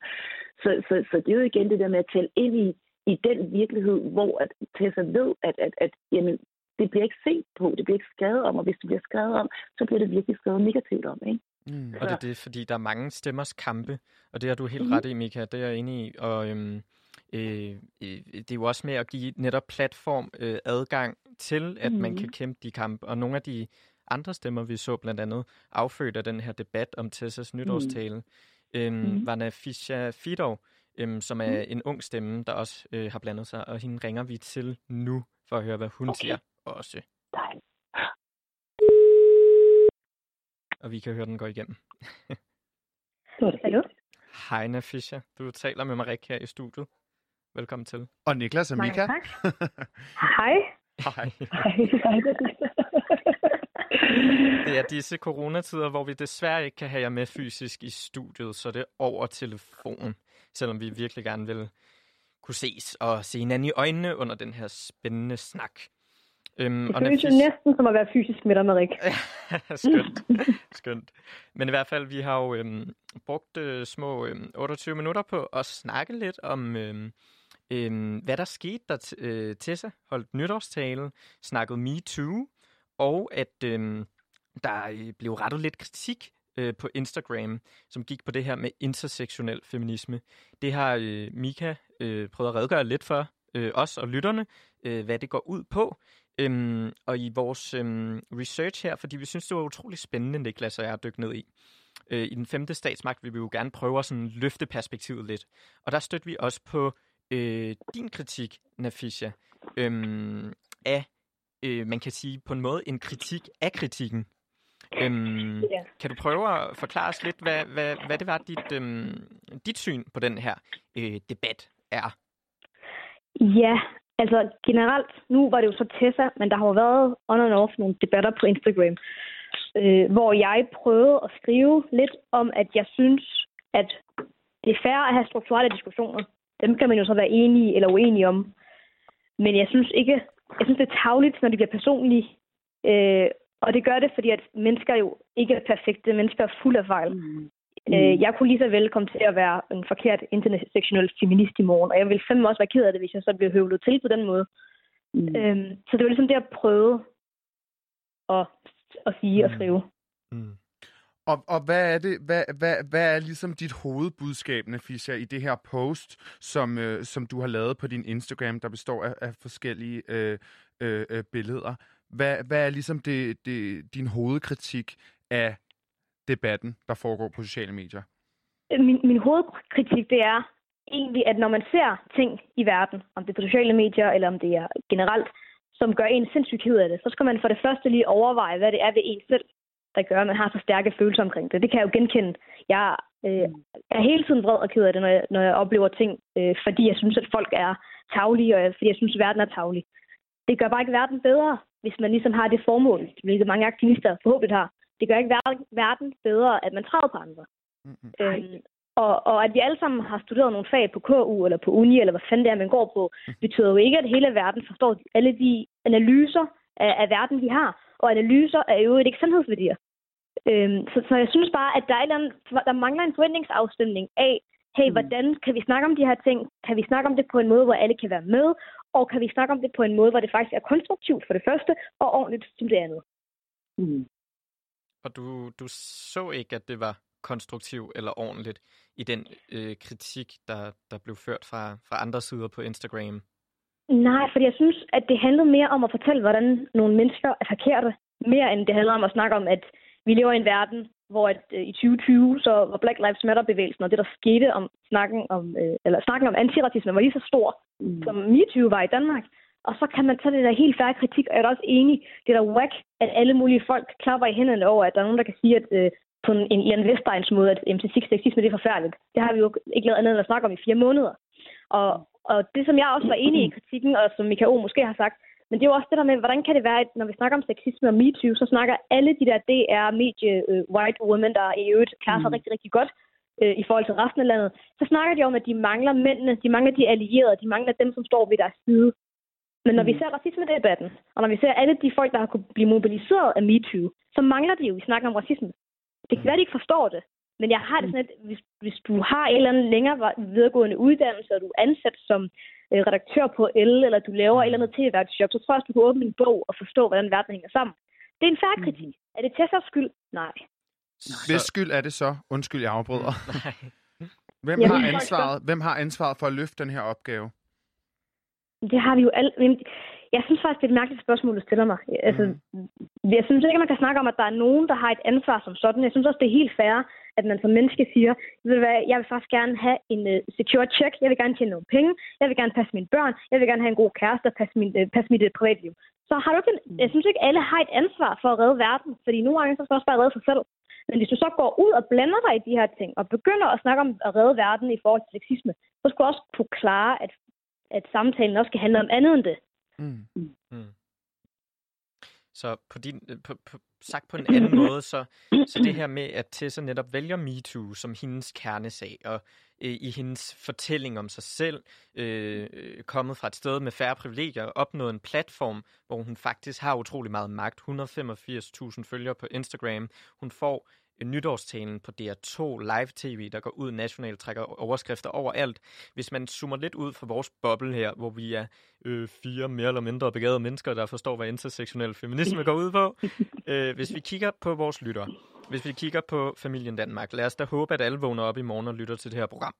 så, så, så det er jo igen det der med at tælle ind i, i den virkelighed, hvor at Tessa ved, at, at, at jamen, det bliver ikke set på, det bliver ikke skrevet om, og hvis det bliver skrevet om, så bliver det virkelig skrevet negativt om, ikke? Mm. Og det er det, fordi der er mange stemmers kampe, og det har du helt mm. ret i, Mika, det er jeg enig i, og øhm, øh, øh, det er jo også med at give netop platform øh, adgang til, at mm. man kan kæmpe de kampe, og nogle af de andre stemmer, vi så blandt andet affødt af den her debat om Tessas nytårstale, mm. øhm, mm. var Nafisha Fidov, øhm, som er mm. en ung stemme, der også øh, har blandet sig, og hende ringer vi til nu for at høre, hvad hun okay. siger også. Dejligt. Og vi kan høre, den går igennem. Hallo? Hej, Nafisha. Du taler med Marik her i studiet. Velkommen til. Og Niklas og Mika. tak. Hej. Hej. Hej. Det er disse coronatider, hvor vi desværre ikke kan have jer med fysisk i studiet, så det er over telefon, selvom vi virkelig gerne vil kunne ses og se hinanden i øjnene under den her spændende snak. Øhm, det føles jo næsten som at være fysisk med dig, Marik. skønt. Skønt. Men i hvert fald, vi har jo øhm, brugt øh, små øhm, 28 minutter på at snakke lidt om, øhm, øhm, hvad der skete, da øh, Tessa holdt nytårstale, snakket MeToo, og at øhm, øh, der blev rettet lidt kritik øh, på Instagram, som gik på det her med intersektionel feminisme. Det har øh, Mika øh, prøvet at redegøre lidt for, øh, os og lytterne, øh, hvad det går ud på. Øhm, og i vores øhm, research her, fordi vi synes, det var utrolig spændende, Niklas og jeg har dykket ned i. Øh, I den femte statsmagt vil vi jo gerne prøve at sådan løfte perspektivet lidt. Og der støtter vi også på øh, din kritik, Nafisha, øhm, af, øh, man kan sige på en måde, en kritik af kritikken. Øhm, ja. Kan du prøve at forklare os lidt, hvad, hvad, hvad det var, dit, øhm, dit syn på den her øh, debat er? Ja, Altså generelt, nu var det jo så Tessa, men der har jo været on and off nogle debatter på Instagram, øh, hvor jeg prøvede at skrive lidt om, at jeg synes, at det er fair at have strukturelle diskussioner. Dem kan man jo så være enige eller uenige om. Men jeg synes ikke, jeg synes det er tavligt, når det bliver personligt. Øh, og det gør det, fordi at mennesker jo ikke er perfekte. Mennesker er fuld af fejl. Mm. Mm. Øh, jeg kunne lige så vel komme til at være en forkert intersektionel feminist i morgen, og jeg ville fandme også være ked af det, hvis jeg så blev høvlet til på den måde. Mm. Øhm, så det var ligesom det at prøve at, at sige mm. og skrive. Mm. Og, og hvad er det, hvad, hvad, hvad er ligesom dit hovedbudskab, Nafisha, i det her post, som, øh, som du har lavet på din Instagram, der består af, af forskellige øh, øh, øh billeder? Hvad, hvad er ligesom det, det, din hovedkritik af debatten, der foregår på sociale medier? Min, min hovedkritik, det er egentlig, at når man ser ting i verden, om det er på sociale medier, eller om det er generelt, som gør en sindssygt ked af det, så skal man for det første lige overveje, hvad det er ved en selv, der gør, at man har så stærke følelser omkring det. Det kan jeg jo genkende. Jeg øh, er hele tiden vred og ked af det, når jeg, når jeg oplever ting, øh, fordi jeg synes, at folk er taglige, og fordi jeg synes, at verden er taglig. Det gør bare ikke verden bedre, hvis man ligesom har det formål, hvilket mange aktivister forhåbentlig har, det gør ikke verden bedre, at man træder på andre. Mm-hmm. Øhm, og, og at vi alle sammen har studeret nogle fag på KU eller på uni, eller hvad fanden det er, man går på, mm. betyder jo ikke, at hele verden forstår alle de analyser af, af verden, vi har. Og analyser er jo ikke sandhedsværdier. Øhm, så, så jeg synes bare, at der, er andet, der mangler en forventningsafstemning af, hey, mm. hvordan kan vi snakke om de her ting? Kan vi snakke om det på en måde, hvor alle kan være med? Og kan vi snakke om det på en måde, hvor det faktisk er konstruktivt for det første, og ordentligt som det andet? Mm. Og du, du så ikke, at det var konstruktivt eller ordentligt i den øh, kritik, der, der blev ført fra, fra andre sider på Instagram? Nej, fordi jeg synes, at det handlede mere om at fortælle, hvordan nogle mennesker er forkerte, mere end det handler om at snakke om, at vi lever i en verden, hvor at, øh, i 2020 så var Black Lives Matter-bevægelsen, og det, der skete om snakken om, øh, eller snakken om antiracisme, var lige så stor, mm. som MeToo var i Danmark. Og så kan man tage det der helt færre kritik, og jeg er også enig, det er da whack, at alle mulige folk klapper i hænderne over, at der er nogen, der kan sige, at øh, på en, en Ian Vestegns måde, at MC6 sexisme det er forfærdeligt. Det har vi jo ikke lavet andet end at snakke om i fire måneder. Og, og det, som jeg også var enig i kritikken, og som Mikael O. måske har sagt, men det er jo også det der med, hvordan kan det være, at når vi snakker om sexisme og MeToo, så snakker alle de der DR-medie uh, white women, der i øvrigt klarer sig mm. rigtig, rigtig godt uh, i forhold til resten af landet, så snakker de om, at de mangler mændene, de mangler de allierede, de mangler dem, som står ved deres side. Men når mm. vi ser racisme-debatten, og når vi ser alle de folk, der har kunnet blive mobiliseret af MeToo, så mangler de jo, vi snakker om racisme. Det kan være, de ikke forstår det, men jeg har det sådan, at hvis, hvis du har en eller anden længere videregående uddannelse, og du er ansat som øh, redaktør på L, eller du laver et eller andet tv-værtsjob, så tror jeg, at du kan åbne en bog og forstå, hvordan verden hænger sammen. Det er en færre kritik. Er det Tessers skyld? Nej. Hvis skyld er det så? Undskyld, jeg afbryder. Hvem har ansvaret, hvem har ansvaret for at løfte den her opgave? Det har vi jo alle. Jeg synes faktisk, det er et mærkeligt spørgsmål, du stiller mig. Altså, mm. Jeg synes ikke, man kan snakke om, at der er nogen, der har et ansvar som sådan. Jeg synes også, det er helt fair, at man som menneske siger, ved du hvad, jeg vil faktisk gerne have en uh, secure check, jeg vil gerne tjene nogle penge, jeg vil gerne passe mine børn, jeg vil gerne have en god kæreste og passe, min, uh, passe mit uh, privatliv. Så har du ikke, en, jeg synes ikke, alle har et ansvar for at redde verden, fordi nogle gange så skal også bare redde sig selv. Men hvis du så går ud og blander dig i de her ting, og begynder at snakke om at redde verden i forhold til sexisme, så skal du også kunne klare, at, at samtalen også skal handle om andet end det. Mm. Mm. Så på din, øh, på, på, sagt på en anden måde, så, så det her med, at Tessa netop vælger MeToo som hendes kernesag, og øh, i hendes fortælling om sig selv, øh, kommet fra et sted med færre privilegier, opnået en platform, hvor hun faktisk har utrolig meget magt. 185.000 følgere på Instagram. Hun får nytårstalen på DR2 live-tv, der går ud nationalt, trækker overskrifter overalt. Hvis man zoomer lidt ud fra vores boble her, hvor vi er øh, fire mere eller mindre begavede mennesker, der forstår, hvad intersektionel feminisme går ud på. øh, hvis vi kigger på vores lytter, hvis vi kigger på familien Danmark, lad os da håbe, at alle vågner op i morgen og lytter til det her program.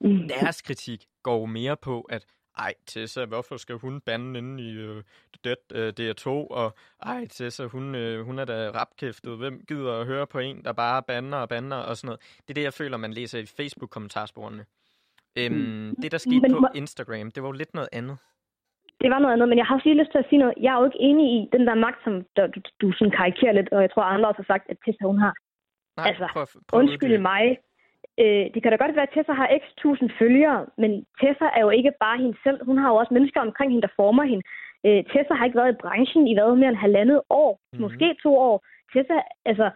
Mm. Deres kritik går mere på, at ej, Tessa, hvorfor skal hun bande inde i øh, det, øh, DR2? Og ej, Tessa, hun, øh, hun er da rapkæftet. Hvem gider at høre på en, der bare bander og bander og sådan noget? Det er det, jeg føler, man læser i Facebook-kommentarsporene. Øhm, mm. Det, der skete men, på Instagram, det var jo lidt noget andet. Det var noget andet, men jeg har også lige lyst til at sige noget. Jeg er jo ikke enig i den der magt, som der, du, du sådan karikerer lidt, og jeg tror, andre også har sagt, at Tessa, hun har. Nej, altså, prøv, prøv undskyld mig, Øh, det kan da godt være, at Tessa har x tusind følgere, men Tessa er jo ikke bare hende selv. Hun har jo også mennesker omkring hende, der former hende. Øh, Tessa har ikke været i branchen i hvad mere end halvandet år, mm-hmm. måske to år. Tessa, altså,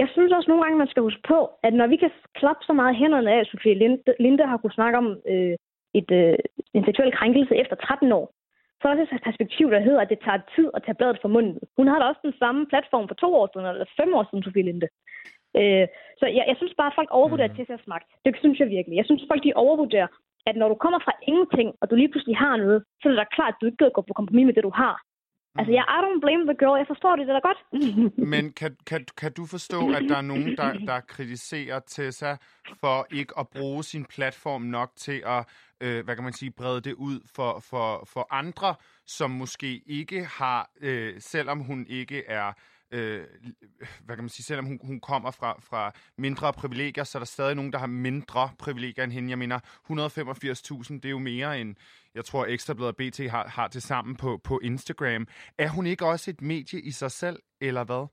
jeg synes også nogle gange, man skal huske på, at når vi kan klappe så meget hænderne af, at Sofie Linde, Linde har kunnet snakke om øh, et, øh, en seksuel krænkelse efter 13 år, så er det et perspektiv, der hedder, at det tager tid at tage bladet fra munden. Hun har da også den samme platform for to år siden, eller fem år siden, Sofie Linde. Øh, så jeg, jeg synes bare, at folk overvurderer mm. Tessas magt. Det synes jeg virkelig. Jeg synes, folk de overvurderer, at når du kommer fra ingenting, og du lige pludselig har noget, så er det da klart, at du ikke gider gå på kompromis med det, du har. Mm. Altså, jeg I don't blame the girl. Jeg forstår det, det er da godt. Men kan, kan, kan du forstå, at der er nogen, der, der kritiserer Tessa for ikke at bruge sin platform nok til at, øh, hvad kan man sige, brede det ud for, for, for andre, som måske ikke har, øh, selvom hun ikke er øh, hvad kan man sige, selvom hun, hun kommer fra, fra mindre privilegier, så er der stadig nogen, der har mindre privilegier end hende. Jeg mener, 185.000, det er jo mere end, jeg tror, Ekstrabladet og BT har, har til sammen på, på Instagram. Er hun ikke også et medie i sig selv, eller hvad?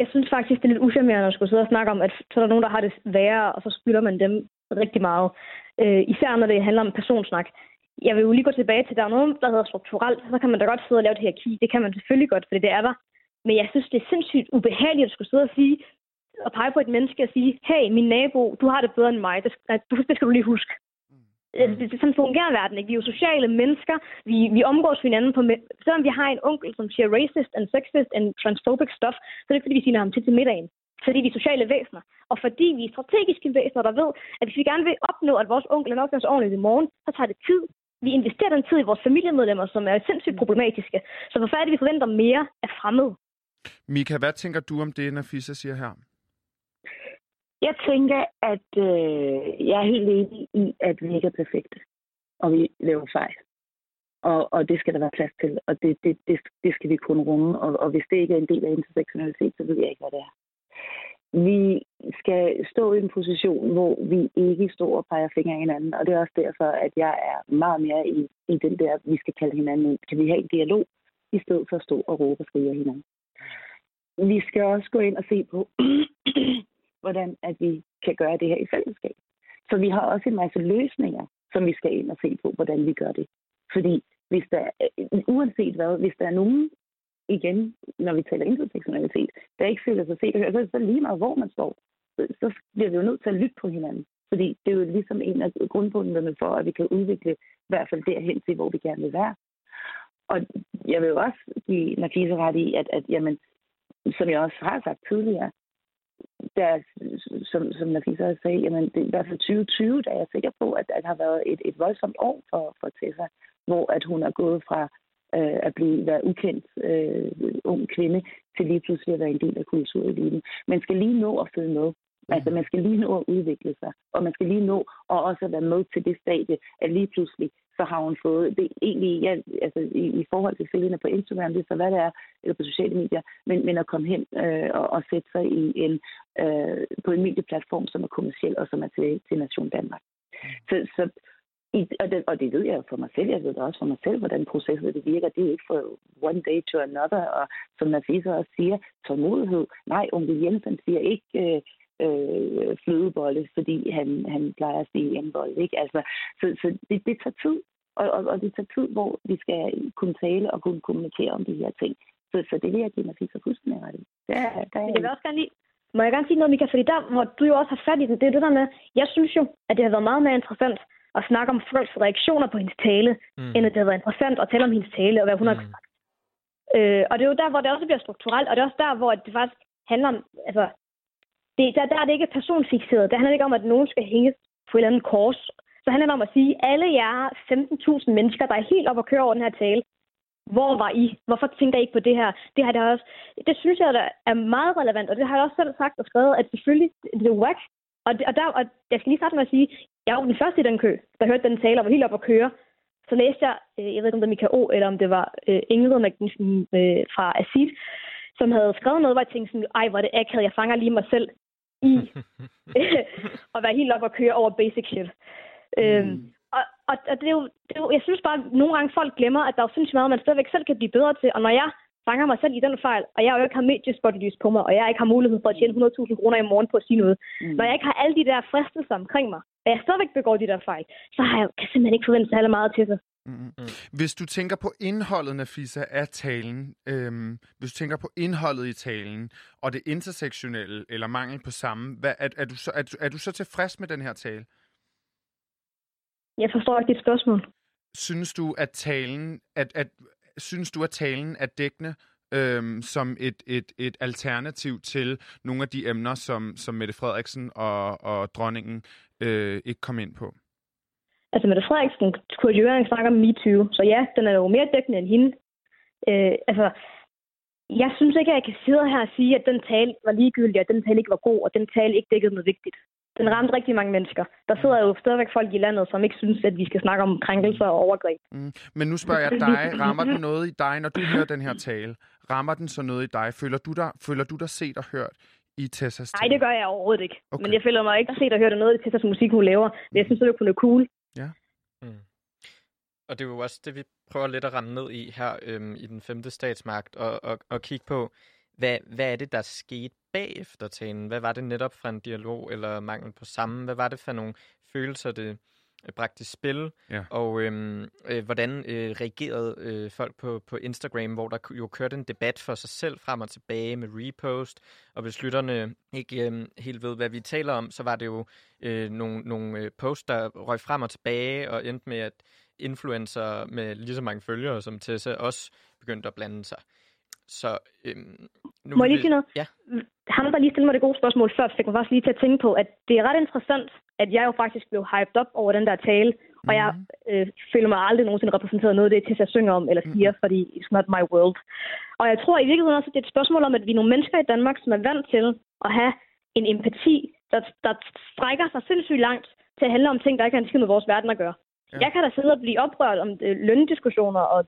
Jeg synes faktisk, det er lidt uschammerende at skulle sidde og snakke om, at så er der nogen, der har det værre, og så skylder man dem rigtig meget. Øh, især når det handler om personsnak. Jeg vil jo lige gå tilbage til, at der er noget, der hedder strukturelt, så kan man da godt sidde og lave det her key. Det kan man selvfølgelig godt, for det er der. Men jeg synes, det er sindssygt ubehageligt at skulle sidde og sige, og pege på et menneske og sige, hey, min nabo, du har det bedre end mig. Det, det skal du lige huske. Mm. Det, det, sådan fungerer verden ikke. Vi er jo sociale mennesker. Vi, vi omgås hinanden på... Selvom vi har en onkel, som siger racist and sexist and transphobic stuff, så er det ikke, fordi vi siger ham til til middagen. Fordi vi er sociale væsener. Og fordi vi er strategiske væsener, der ved, at hvis vi gerne vil opnå, at vores onkel er nok os ordentligt i morgen, så tager det tid. Vi investerer den tid i vores familiemedlemmer, som er sindssygt problematiske. Så hvorfor er det, vi forventer mere af fremmede? Mika, hvad tænker du om det, Nafisa siger her? Jeg tænker, at øh, jeg er helt enig i, at vi ikke er perfekte, og vi laver fejl. Og, og det skal der være plads til, og det, det, det, det skal vi kunne rumme. Og, og hvis det ikke er en del af intersektionalitet, så ved jeg ikke, hvad det er. Vi skal stå i en position, hvor vi ikke står og peger fingre af hinanden, og det er også derfor, at jeg er meget mere i, i den der, vi skal kalde hinanden ind. Kan vi have en dialog, i stedet for at stå og råbe og skrige af hinanden? Vi skal også gå ind og se på, hvordan at vi kan gøre det her i fællesskab. Så vi har også en masse løsninger, som vi skal ind og se på, hvordan vi gør det. Fordi hvis der, øh, uanset hvad, hvis der er nogen, igen, når vi taler intersektionalitet, der ikke føler sig set og hørt, så er det lige meget, hvor man står. Så, så bliver vi jo nødt til at lytte på hinanden. Fordi det er jo ligesom en af grundbundene for, at vi kan udvikle i hvert fald derhen til, hvor vi gerne vil være. Og jeg vil jo også give Nafisa ret i, at, at jamen, som jeg også har sagt tidligere, der, som, som Nafisa sagde, jamen, det er i hvert fald 2020, der er jeg sikker på, at, det har været et, et voldsomt år for, for Tessa, hvor at hun er gået fra øh, at blive være ukendt øh, ung kvinde til lige pludselig at være en del af kultureliten. Man skal lige nå at følge med. Altså, man skal lige nå at udvikle sig, og man skal lige nå at også være med til det stadie, at lige pludselig, så har hun fået det egentlig, ja, altså i, i forhold til følgende på Instagram, det er så hvad det er, eller på sociale medier, men, men at komme hen øh, og, og sætte sig i en, øh, på en medieplatform, som er kommersiel og som er til, til Nation Danmark. Så, så i, og, det, og det ved jeg for mig selv, jeg ved det også for mig selv, hvordan processen det virker. Det er ikke fra one day to another, og som Nafisa også siger, tålmodighed. Nej, onkel Jensen siger ikke, øh, øh, flødebolle, fordi han, han plejer at sige en bolle. Ikke? Altså, så så det, det tager tid, og, og, og det tager tid, hvor vi skal kunne tale og kunne kommunikere om de her ting. Så, så det vil jeg give mig så fuldstændig ret i. Der, der er... Jeg vil også gerne lige, må jeg gerne sige noget, Mika? Fordi der, hvor du jo også har fat i det, det er det der med, jeg synes jo, at det har været meget mere interessant at snakke om folks reaktioner på hendes tale, mm. end at det har været interessant at tale om hendes tale og hvad hun mm. har sagt. Øh, og det er jo der, hvor det også bliver strukturelt, og det er også der, hvor det faktisk handler om, altså, det, der, der er det ikke personfixeret. Det handler ikke om, at nogen skal hænge på et eller andet kors. Så handler det om at sige, at alle jer 15.000 mennesker, der er helt op og kører over den her tale, hvor var I? Hvorfor tænker I ikke på det her? Det, har der også, det synes jeg der er meget relevant, og det har jeg også selv sagt og skrevet, at selvfølgelig det er whack. Og, det, og, der, og jeg skal lige starte med at sige, jeg var den første i den kø, der hørte den tale og var helt op at køre. Så læste jeg, øh, jeg ved ikke om det var Mika O, eller om det var øh, Ingrid Magnussen øh, fra Asit, som havde skrevet noget, hvor jeg tænkte sådan, ej, hvor er det akavet, jeg fanger lige mig selv i at være helt op og køre over basic shit. Øhm, mm. Øhm, og, og, og det, er jo, det er jo, jeg synes bare, at nogle gange folk glemmer, at der er jo sindssygt meget, man stadigvæk selv kan blive bedre til. Og når jeg fanger mig selv i den fejl, og jeg jo ikke har mediesportlys på mig, og jeg ikke har mulighed for at tjene 100.000 kroner i morgen på at sige noget, mm. når jeg ikke har alle de der fristelser omkring mig, og jeg stadigvæk begår de der fejl, så har jeg, kan jeg simpelthen ikke forvente særlig meget til sig. Mm. Hvis du tænker på indholdet, Nafisa, af talen, øhm, hvis du tænker på indholdet i talen, og det intersektionelle, eller mangel på samme, hvad, er, er, du så, er, du, er du så tilfreds med den her tale? Jeg forstår ikke dit spørgsmål. Synes du, at talen, at, at, synes du, at talen er dækkende øhm, som et, et, et alternativ til nogle af de emner, som, som Mette Frederiksen og, og dronningen øh, ikke kom ind på? Altså, Mette Frederiksen kunne jo ikke snakke om MeToo, så ja, den er jo mere dækkende end hende. Øh, altså, jeg synes ikke, at jeg kan sidde her og sige, at den tale var ligegyldig, at den tale ikke var god, og den tale ikke dækkede noget vigtigt. Den ramte rigtig mange mennesker. Der sidder jo stadigvæk folk i landet, som ikke synes, at vi skal snakke om krænkelser og overgreb. Mm. Men nu spørger jeg dig, rammer den noget i dig, når du hører den her tale? Rammer den så noget i dig? Føler du dig, føler du dig set og hørt i Tessas? Nej, det gør jeg overhovedet ikke. Okay. Men jeg føler mig ikke set og hørt noget i Tessas musik, hun laver. Men jeg synes, det kunne være cool. Ja. Mm. Og det er jo også det, vi prøver lidt at ramme ned i her øhm, i den femte statsmagt, og, og, og kigge på, hvad, hvad er det, der skete bagefter talen? Hvad var det netop fra en dialog eller mangel på samme? Hvad var det for nogle følelser, det øh, bragte i spil? Ja. Og øhm, øh, hvordan øh, reagerede øh, folk på, på Instagram, hvor der jo kørte en debat for sig selv frem og tilbage med repost? Og hvis lytterne ikke øh, helt ved, hvad vi taler om, så var det jo øh, nogle, nogle øh, posts, der røg frem og tilbage og endte med, at influencer med lige så mange følgere som Tessa også begyndte at blande sig. Så øhm, nu Må jeg lige sige noget? Ja. Ham, der lige stillede mig det gode spørgsmål før, fik mig faktisk lige til at tænke på, at det er ret interessant, at jeg jo faktisk blev hyped op over den der tale, mm. og jeg mhm. øh, føler mig aldrig nogensinde repræsenteret noget af det, til jeg synger om eller siger, mm. fordi it's not my world. Og jeg tror i virkeligheden også, at det er et spørgsmål om, at vi er nogle mennesker i Danmark, som er vant til at have en empati, der, der strækker sig sindssygt langt til at handle om ting, der ikke har en med vores verden at gøre. Ja. Jeg kan da sidde og blive oprørt om øh, løndiskussioner og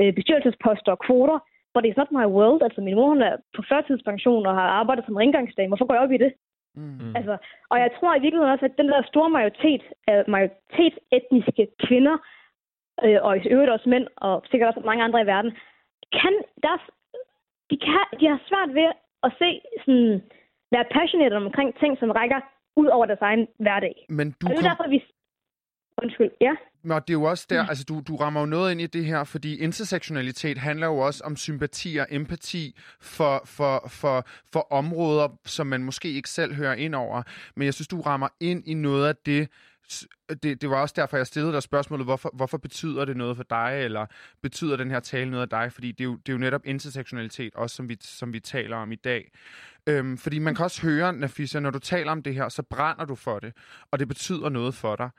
øh, bestyrelsesposter og kvoter, but it's not my world. Altså, min mor hun er på førtidspension og har arbejdet som rengøringsdame. Hvorfor går jeg op i det? Mm. Altså, og jeg tror i virkeligheden også, at den der store majoritet af majoritetsetniske kvinder, øh, og i øvrigt også mænd, og sikkert også mange andre i verden, kan deres, de, kan, de har svært ved at se sådan, være passionate omkring ting, som rækker ud over deres egen hverdag. Men du Og det er kom... derfor, vi... Undskyld, ja. Og det er jo også der, altså du, du rammer jo noget ind i det her, fordi intersektionalitet handler jo også om sympati og empati for, for, for, for områder, som man måske ikke selv hører ind over. Men jeg synes, du rammer ind i noget af det, det, det var også derfor, jeg stillede dig spørgsmålet, hvorfor, hvorfor betyder det noget for dig, eller betyder den her tale noget af dig? Fordi det er jo, det er jo netop intersektionalitet, også som vi, som vi taler om i dag. Øhm, fordi man kan også høre, Nafisa, når du taler om det her, så brænder du for det, og det betyder noget for dig.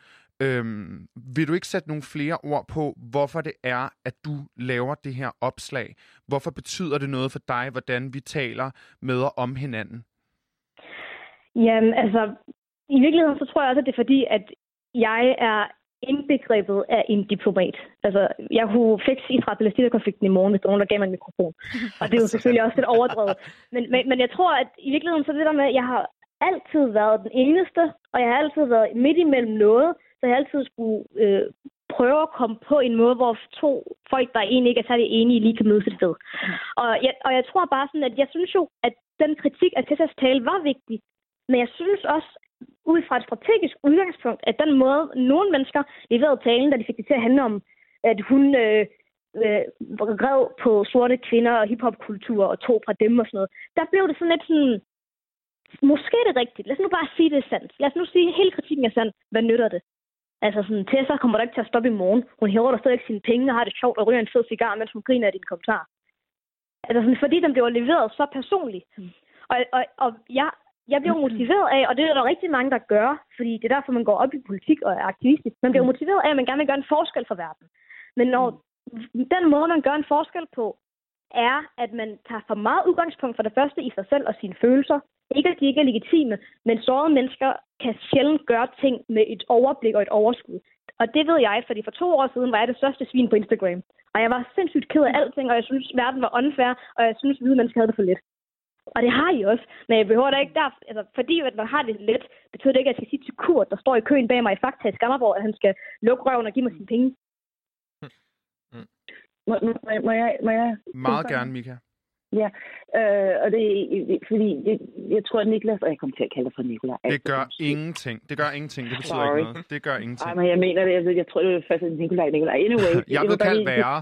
Øhm, vil du ikke sætte nogle flere ord på, hvorfor det er, at du laver det her opslag? Hvorfor betyder det noget for dig, hvordan vi taler med og om hinanden? Jamen, altså, i virkeligheden så tror jeg også, at det er fordi, at jeg er indbegrebet af en diplomat. Altså, jeg kunne fikse Israel-Palæstina-konflikten i morgen, hvis der nogen, der gav mig en mikrofon. Og det er jo selvfølgelig også lidt overdrevet. Men, men, men jeg tror, at i virkeligheden så er det der med, at jeg har altid været den eneste, og jeg har altid været midt imellem noget, så jeg altid skulle øh, prøve at komme på en måde, hvor to folk, der egentlig ikke er særlig enige, lige kan mødes et sted. Og jeg, og jeg tror bare sådan, at jeg synes jo, at den kritik af Tessas tale var vigtig, men jeg synes også, ud fra et strategisk udgangspunkt, at den måde, nogle mennesker leverede talen, da de fik det til at handle om, at hun øh, øh, rev på sorte kvinder og hiphopkultur og tog fra dem og sådan noget, der blev det sådan lidt sådan, måske er det rigtigt. Lad os nu bare sige, det er sandt. Lad os nu sige, at hele kritikken er sand. Hvad nytter det? Altså sådan, Tessa kommer der ikke til at stoppe i morgen. Hun hæver der stadig sine penge og har det sjovt og ryger en fed cigar, mens hun griner af dine kommentarer. Altså sådan, fordi den bliver leveret så personligt. Og, og, og jeg, jeg bliver motiveret af, og det er der rigtig mange, der gør, fordi det er derfor, man går op i politik og er aktivistisk. Man bliver motiveret af, at man gerne vil gøre en forskel for verden. Men når den måde, man gør en forskel på, er, at man tager for meget udgangspunkt for det første i sig selv og sine følelser. Ikke, at de ikke er legitime, men sårede mennesker kan sjældent gøre ting med et overblik og et overskud. Og det ved jeg, fordi for to år siden var jeg det største svin på Instagram. Og jeg var sindssygt ked af alting, og jeg synes, verden var unfair, og jeg synes, hvide mennesker havde det for let. Og det har I også. Men jeg behøver da ikke der... Altså, fordi at man har det let, betyder det ikke, at jeg skal sige til Kurt, der står i køen bag mig i Fakta i Skanderborg, at han skal lukke røven og give mig sine penge. Må, må, må, jeg, må jeg Meget gerne, Mika. Ja, øh, og det er fordi, det, jeg tror, at Niklas, og jeg kommer til at kalde dig for Nikolaj. Det Altså, gør måske. ingenting. Det gør ingenting. Det betyder Sorry. ikke noget. Det gør ingenting. Ej, men jeg mener det. Jeg, ved, jeg tror, det var først Nikolaj, Nikolaj. Anyway. Jeg bare kalde lige- værre.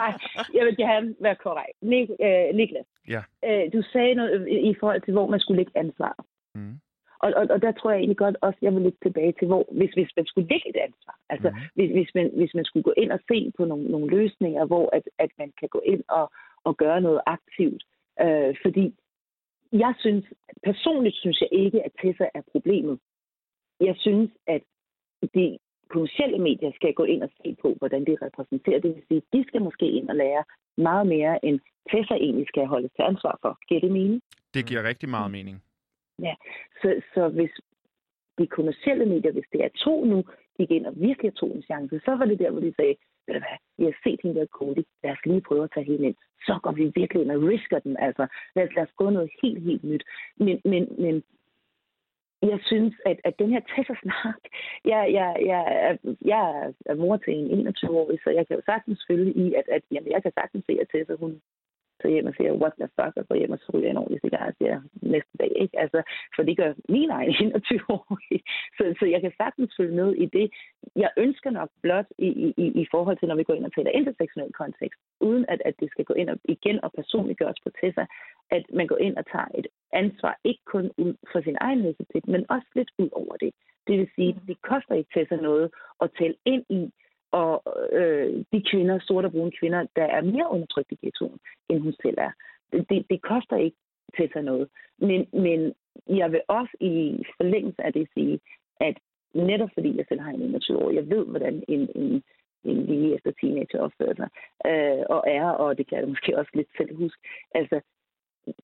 Nej, jeg vil gerne være korrekt. Nik, øh, Niklas, Ja. øh, du sagde noget i forhold til, hvor man skulle lægge ansvar. Mm. Og, og, og der tror jeg egentlig godt også, jeg vil lidt tilbage til, hvor, hvis, hvis man skulle lægge et ansvar. Altså, Mhm. hvis, hvis, man, hvis man skulle gå ind og se på nogle, nogle løsninger, hvor at, at man kan gå ind og, og gøre noget aktivt. Øh, fordi jeg synes, personligt synes jeg ikke, at Tessa er problemet. Jeg synes, at de kommersielle medier skal gå ind og se på, hvordan de repræsenterer. Det vil sige, de skal måske ind og lære meget mere, end Tessa egentlig skal holdes til ansvar for. Giver det mening? Det giver rigtig meget mening. Så, så hvis de kommercielle medier, hvis det er to nu, gik ind og virkelig tog en chance, så var det der, hvor de sagde, ved du hvad, vi har set hende der Cody, lad os lige prøve at tage hende ind. Så går vi virkelig ind og risker den, altså lad os, lad os prøve noget helt, helt nyt. Men, men, men jeg synes, at, at den her Tessa-snak, jeg, jeg, jeg, jeg er mor til en 21-årig, så jeg kan jo sagtens følge i, at, at jamen, jeg kan sagtens se, at Tessa, hun så hjem og siger, what the fuck, og går hjem og så ryger en ordentlig cigar siger, næste dag, ikke? Altså, for det gør min egen 21 år. Så, så jeg kan sagtens følge med i det. Jeg ønsker nok blot i, i, i forhold til, når vi går ind og taler intersektionel kontekst, uden at, at det skal gå ind og igen og personliggøres på Tessa, at man går ind og tager et ansvar, ikke kun ud for sin egen næsepligt, men også lidt ud over det. Det vil sige, det koster ikke Tessa noget at tælle ind i, og øh, de kvinder, sorte og brune kvinder, der er mere undertrykt i ghettoen, end hun selv er. Det, det, det koster ikke Tessa noget. Men, men jeg vil også i forlængelse af det sige, at netop fordi jeg selv har en 21 år, jeg ved, hvordan en, en, en lige efter teenager opfører sig, øh, og er, og det kan jeg måske også lidt selv huske. Altså,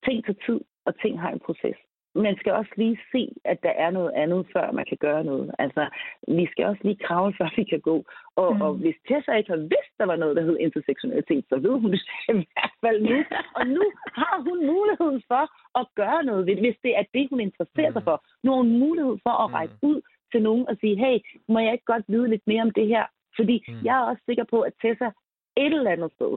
ting tager tid, og ting har en proces. Man skal også lige se, at der er noget andet, før man kan gøre noget. Altså, vi skal også lige kravle, før vi kan gå. Og, mm. og hvis Tessa ikke har vidst, der var noget, der hed intersektionalitet, så ved hun det i hvert fald nu. Og nu har hun muligheden for at gøre noget ved det, hvis det er det, hun interesserer sig for. Nu har hun mulighed for at række ud til nogen og sige, hey, må jeg ikke godt vide lidt mere om det her? Fordi Mm. jeg er også sikker på, at Tessa et eller andet sted,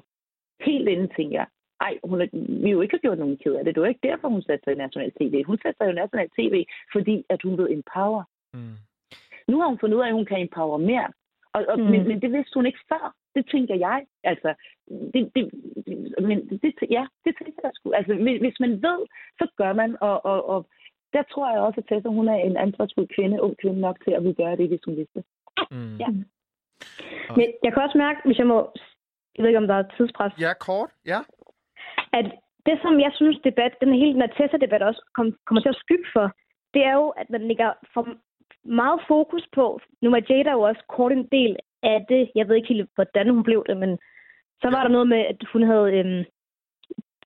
helt inden tænker jeg, ej, hun er, vi jo ikke har gjort nogen ked af det. Det var ikke derfor, hun satte sig i national tv. Hun satte sig i national tv, fordi at hun vil empower. Mm. Nu har hun fundet ud af, at hun kan empower mere. Og, og, Mm. men, men det vidste hun ikke før. Det tænker jeg. Altså, det, det, det, men det, ja, det tænker jeg sgu. Altså, hvis hvis man ved, så gør man. Og, og, og der tror jeg også, at Tessa, hun er en ansvarsfuld kvinde, ung kvinde nok til at ville gøre det, hvis hun vidste. Mm. Ja. Men jeg kan også mærke, hvis jeg må... Jeg ved ikke, om der er tidspres. Ja, kort. Ja. At det, som jeg synes, debat, den hele den her Tessa-debat også kom, kommer til at skygge for, det er jo, at man lægger for meget fokus på, nu er Jada jo også kort en del af det, jeg ved ikke helt, hvordan hun blev det, men så var der noget med, at hun havde øhm,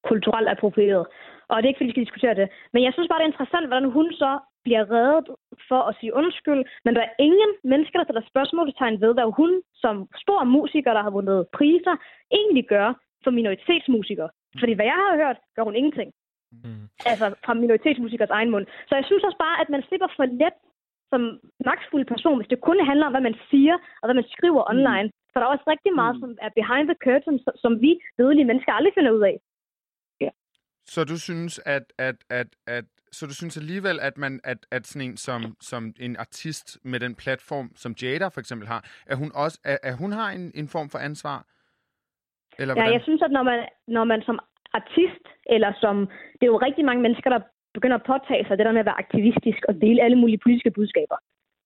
kulturelt approprieret. Og det er ikke, fordi vi skal diskutere det. Men jeg synes bare, det er interessant, hvordan hun så bliver reddet for at sige undskyld. Men der er ingen mennesker, der stiller spørgsmålstegn ved, hvad hun som stor musiker, der har vundet priser, egentlig gør for minoritetsmusikere. Fordi hvad jeg har hørt, gør hun ingenting. Mm. Altså fra minoritetsmusikers egen mund. Så jeg synes også bare, at man slipper for let som magtfuld person, hvis det kun handler om, hvad man siger og hvad man skriver online. For der er også rigtig meget, Mm. som er behind the curtain, som- som vi dødelige mennesker aldrig finder ud af. Så du synes, at, at, at, at så du synes alligevel, at man at, at sådan en som, som en artist med den platform, som Jada for eksempel har, at hun også at, at hun har en, en form for ansvar? Eller Ja, jeg synes, at når man, når man som artist, eller som... Det er jo rigtig mange mennesker, der begynder at påtage sig det der med at være aktivistisk og dele alle mulige politiske budskaber.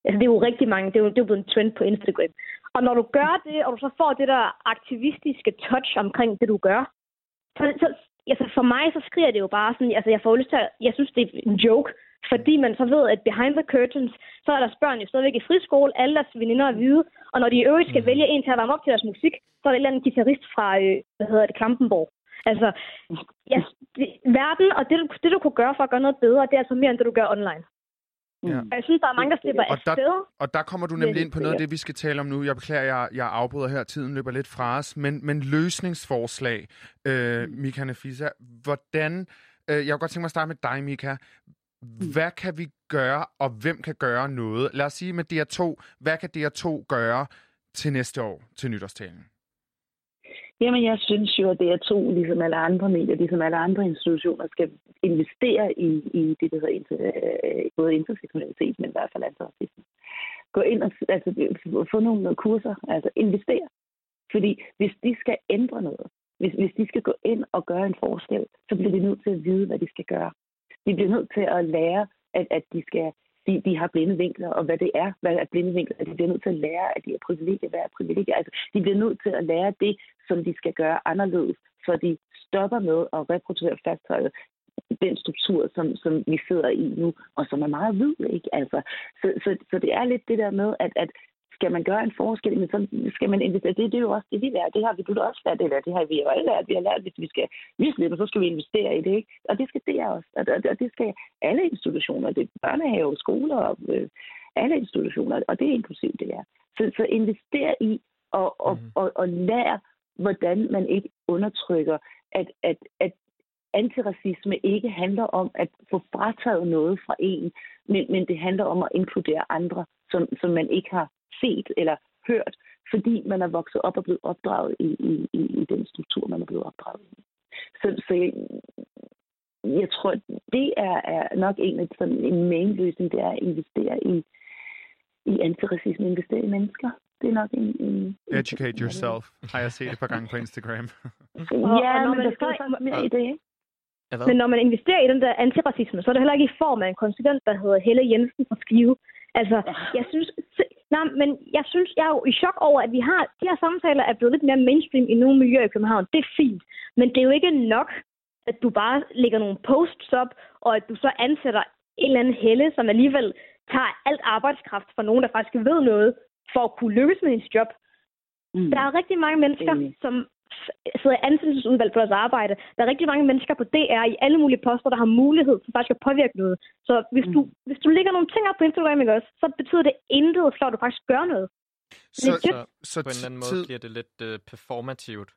Altså, det er jo rigtig mange. Det er jo, det er jo blevet en trend på Instagram. Og når du gør det, og du så får det der aktivistiske touch omkring det, du gør, så, så altså for mig, så skriger det jo bare sådan, altså jeg får lyst til at, jeg synes, det er en joke, fordi man så ved, at behind the curtains, så er deres børn jo stadigvæk i friskole, alle deres veninder er hvide, og når de i øvrigt skal vælge en til at varme op til deres musik, så er det en eller anden guitarist fra, øh, hvad hedder det, Klampenborg. Altså, ja, det, verden og det, du- det, du kunne gøre for at gøre noget bedre, det er altså mere end det, du gør online. Ja. Og jeg synes, der er mange, der slipper Og der-. Og der kommer du nemlig ind på noget af det, vi skal tale om nu. Jeg beklager, jeg, jeg afbryder her. Tiden løber lidt fra os. Men, men løsningsforslag, øh, Mm. Mika Nafisa. Hvordan... Øh, jeg kunne godt tænke mig at starte med dig, Mika. Mm. Hvad kan vi gøre, og hvem kan gøre noget? Lad os sige med DR2. Hvad kan DR2 gøre til næste år, til nytårstalen? Jamen, jeg synes jo, at det er to, ligesom alle andre medier, ligesom alle andre institutioner, skal investere i, i det, der hedder inter, øh, både intersektionalitet, men i hvert fald antiracisme. Gå ind og altså, få nogle kurser, altså investere. Fordi hvis de skal ændre noget, hvis, hvis de skal gå ind og gøre en forskel, så bliver de nødt til at vide, hvad de skal gøre. De bliver nødt til at lære, at, at de skal de, de har blinde vinkler, og hvad det er, hvad er blinde vinkler. De bliver nødt til at lære, at de er privilegier, hvad er privilegier. Altså, de bliver nødt til at lære det, som de skal gøre anderledes, så de stopper med at reproducere og fastholde den struktur, som, som vi sidder i nu, og som er meget hvid, ikke? Altså, så, så, så det er lidt det der med, at, at skal man gøre en forskel, men så skal man investere. Det, det er jo også det, vi lærer. Det har vi du også lært, eller det har vi jo alle lært. Vi har lært, hvis vi skal mislippe, så skal vi investere i det, ikke? Og det skal det også. Og det, og det skal alle institutioner. Det er børnehave, skoler og øh, alle institutioner, og det er inklusivt det er. Så, så investere i og, og, Mhm. og, og lære, hvordan man ikke undertrykker, at, at, at antiracisme ikke handler om at få frataget noget fra en, men, men det handler om at inkludere andre, som, som man ikke har set eller hørt, fordi man er vokset op og blevet opdraget i, i, i, i den struktur, man er blevet opdraget i. Så, så jeg, jeg tror, det er, er nok en af sådan en main løsning, det er at investere i, i antiracisme, investere i mennesker. Det er nok en... en Educate yourself. Har jeg set et par gange på Instagram. Ja, og men der skal så- mere i det, ikke? Men når man investerer i den der antiracisme, så er det heller ikke i form af en konsulent, der hedder Helle Jensen fra Skive. Altså, jeg synes, nej, men jeg synes, jeg er jo i chok over, at vi har, de her samtaler er blevet lidt mere mainstream i nogle miljøer i København. Det er fint. Men det er jo ikke nok, at du bare lægger nogle posts op, og at du så ansætter en eller anden Helle, som alligevel tager alt arbejdskraft fra nogen, der faktisk ved noget, for at kunne lykkes med hendes job. Mm. Der er rigtig mange mennesker, Enig. som sidder i ansættelsesudvalg for deres arbejde. Der er rigtig mange mennesker på DR i alle mulige poster, der har mulighed for faktisk at påvirke noget. Så hvis, Mm. du, hvis du lægger nogle ting op på Instagram, ikke også, så betyder det intet, før du faktisk gør noget. Så. Så så på en eller anden måde tid, bliver det lidt uh, performativt.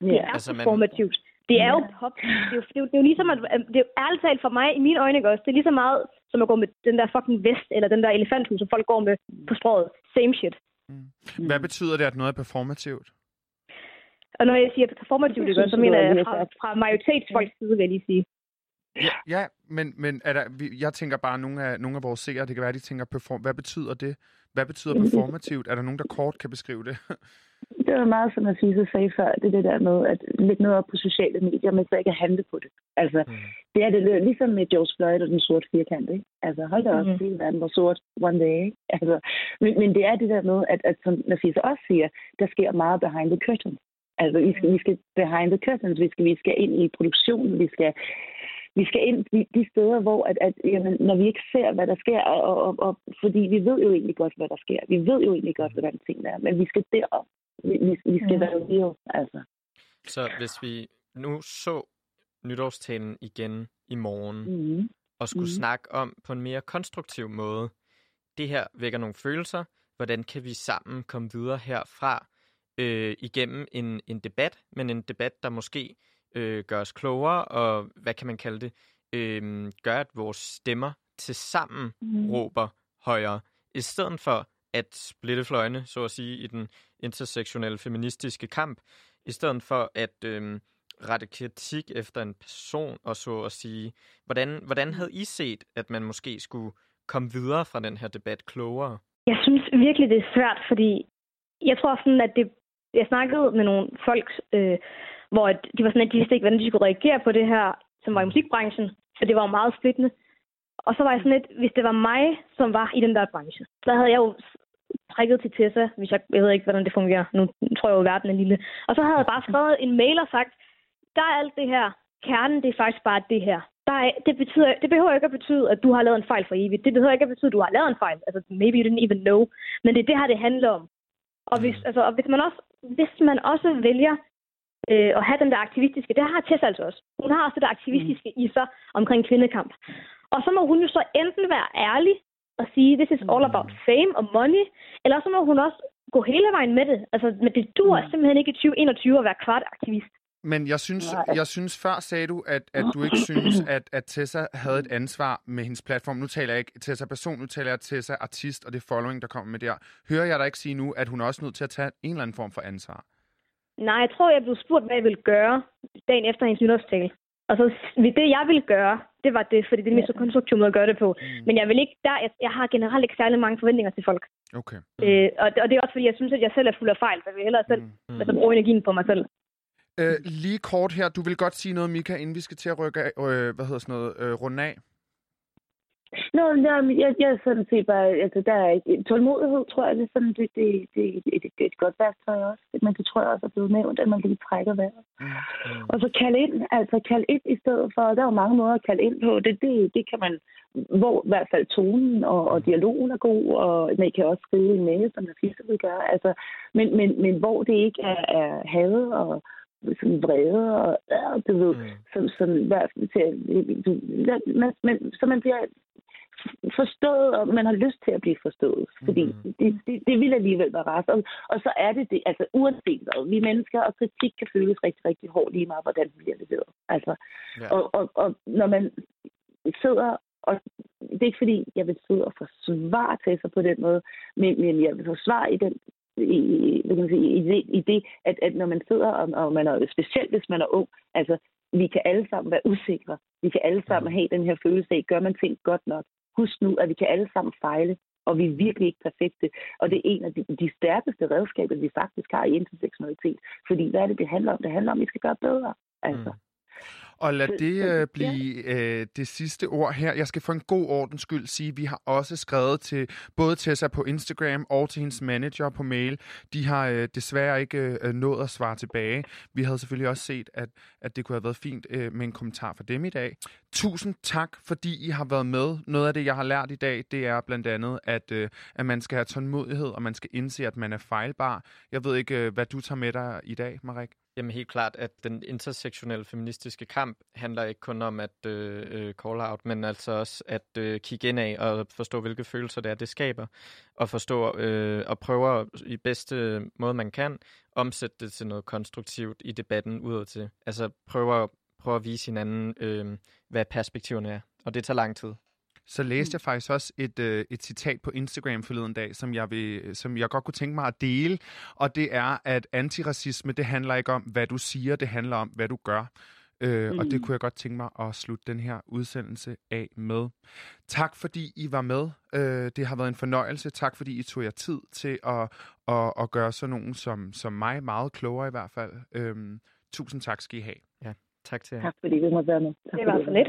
Det Ja. er Altså, man- performativt. Det er jo Ja. pop. Det er jo, det er jo, det er jo ligesom, at, det er jo ærligt talt for mig, i mine øjne, ikke også, det er lige så meget, som at gå med den der fucking vest, eller den der elefanthus, som folk går med på strået. Same shit. hvad betyder det, at noget er performativt? Og når jeg siger performativt, Jeg det gør, synes, så det mener jeg fra, fra majoritetsfolks side, vil jeg lige sige. Ja, ja men, men er der, vi- jeg tænker bare, at nogle af, nogle af vores seere, det kan være, de tænker, perform, hvad betyder det? Hvad betyder performativt? Er der nogen, der kort kan beskrive det? Det var meget, som jeg synes, sagde før, det er det der med at lægge noget op på sociale medier, men så ikke at handle på det. Altså, Mm. det er det ligesom med George Floyd og den sorte firkant, ikke? Altså, hold da op, mm. hele verden var sort one day, ikke? Altså, men, men det er det der med, at, at som Nafisa også siger, der sker meget behind the curtains. Altså, vi skal, vi skal behind the curtains, vi skal, vi skal ind i produktionen, vi skal, vi skal ind de, de steder, hvor at, at, jamen, når vi ikke ser, hvad der sker, og, og, og, fordi vi ved jo egentlig godt, hvad der sker. Vi ved jo egentlig godt, hvordan tingene er, men vi skal derop. Vi, vi, vi skal Mm. være real, altså. Så hvis vi nu så nytårstalen igen i morgen, Mm. og skulle Mhm. snakke om på en mere konstruktiv måde, det her vækker nogle følelser, hvordan kan vi sammen komme videre herfra øh, igennem en, en debat, men en debat, der måske øh, gør os klogere, og hvad kan man kalde det, øh, gør, at vores stemmer til sammen Mm. råber højere, i stedet for at splitte fløjene, så at sige, i den intersektionelle feministiske kamp, i stedet for at øh, rette kritik efter en person, og så at sige, hvordan, hvordan havde I set, at man måske skulle komme videre fra den her debat klogere? Jeg synes virkelig, det er svært, fordi jeg tror sådan, at det... Jeg snakkede med nogle folk, øh, hvor at de var sådan, at de vidste ikke, hvordan de skulle reagere på det her, som var i musikbranchen, for det var jo meget splittende. Og så var jeg sådan lidt, hvis det var mig, som var i den der branche, så havde jeg jo prikket til Tessa, hvis jeg, jeg ved ikke, hvordan det fungerer. Nu tror jeg jo, at verden er lille. Og så havde jeg bare skrevet en mail og sagt, der er alt det her. Kernen, det er faktisk bare det her. Der er, det, betyder, det behøver ikke at betyde, at du har lavet en fejl for evigt. Det behøver ikke at betyde, at du har lavet en fejl. Altså, maybe you didn't even know. Men det er det her, det handler om. Og hvis, altså, og hvis, man, også, hvis man også vælger øh, at have den der aktivistiske, det har Tessa altså også. Hun har også det der aktivistiske i sig omkring kvindekamp. Og så må hun jo så enten være ærlig og sige, this is all about fame og money, eller så må hun også gå hele vejen med det. Altså, men det dur Mm. simpelthen ikke i 2021 at være kvart aktivist. Men jeg synes, Nej. jeg synes før sagde du, at, at du ikke synes, at, at Tessa havde et ansvar med hendes platform. Nu taler jeg ikke Tessa person, nu taler jeg Tessa artist og det following, der kommer med der. Hører jeg dig ikke sige nu, at hun er også nødt til at tage en eller anden form for ansvar? Nej, jeg tror, jeg blev spurgt, hvad jeg ville gøre dagen efter hendes nytårstale. Og så s- det, jeg ville gøre, det var det, fordi det er den mest konstruktive måde at gøre det på. Mm. Men jeg vil ikke, der, jeg, jeg har generelt ikke særlig mange forventninger til folk. Okay. Mm. Øh, og, det- og det er også fordi, jeg synes, at jeg selv er fuld af fejl, så jeg vil hellere selv. Mm. altså, bruge energien på mig selv. Øh, lige kort her, du vil godt sige noget, Mika, inden vi skal til at rykke af, øh, hvad hedder sådan noget, øh, runde af. Nå, jamen, jeg, jeg er sådan set bare, altså der er tålmodighed, tror jeg, det er sådan, det, det, det, det, det, er et godt værktøj også. Men det tror jeg også er blevet nævnt, at man kan trække vejret. Mm. Og så kalde ind, altså kalde ind i stedet for, der er jo mange måder at kalde ind på. Det, det, det kan man, hvor i hvert fald tonen og, og dialogen er god, og man kan også skrive en mail, som jeg fisk vil gøre. Altså, men, men, men hvor det ikke er, er had og sådan vrede og, ja, du ved, Mm. som, som i hvert fald til, man, man, så man bliver forstået, og man har lyst til at blive forstået. Fordi Mhm. det, det, det vil alligevel være rart. Og, og så er det det, altså uanset hvad, vi er mennesker, og kritik kan føles rigtig, rigtig hårdt lige meget, hvordan den bliver leveret. Altså, Ja. og, og, og når man sidder, og det er ikke fordi, jeg vil sidde og forsvare til sig på den måde, men, men jeg vil forsvare i den i, hvad kan man sige, i, det, i det, at, at når man sidder, og, og man er, specielt hvis man er ung, altså, vi kan alle sammen være usikre. Vi kan alle sammen have den her følelse af, gør man ting godt nok? Husk nu, at vi kan alle sammen fejle, og vi er virkelig ikke perfekte. Og det er en af de, de stærkeste redskaber, vi faktisk har i intersektionalitet. Fordi hvad er det, det handler om? Det handler om, at vi skal gøre bedre. Altså. Mm. Og lad Så- det øh, blive øh, det sidste ord her. Jeg skal for en god ordens skyld sige, at vi har også skrevet til både Tessa på Instagram og til hendes manager på mail. De har øh, desværre ikke øh, nået at svare tilbage. Vi havde selvfølgelig også set, at, at det kunne have været fint øh, med en kommentar fra dem i dag. Tusind tak, fordi I har været med. Noget af det, jeg har lært i dag, det er blandt andet, at, øh, at man skal have tålmodighed, og man skal indse, at man er fejlbar. Jeg ved ikke, øh, hvad du tager med dig i dag, Marek. Jamen helt klart, at den intersektionelle feministiske kamp handler ikke kun om at øh, øh call out, men altså også at øh, kigge ind af og forstå, hvilke følelser det er, det skaber, og forstå øh, og prøve i bedste måde, man kan, omsætte det til noget konstruktivt i debatten udad til. Altså prøve at, prøve at vise hinanden, øh, hvad perspektiverne er, og det tager lang tid så læste jeg faktisk også et, øh, et citat på Instagram forleden dag, som jeg, vil, som jeg godt kunne tænke mig at dele. Og det er, at antiracisme, det handler ikke om, hvad du siger, det handler om, hvad du gør. Øh, mm. Og det Mm. kunne jeg godt tænke mig at slutte den her udsendelse af med. Tak fordi I var med. Øh, det har været en fornøjelse. Tak fordi I tog jer tid til at, at, at gøre sådan nogen som, som mig meget klogere i hvert fald. Øh, tusind tak skal I have. Tak til jer. Tak fordi vi måtte være med. Tak Det var med. lidt.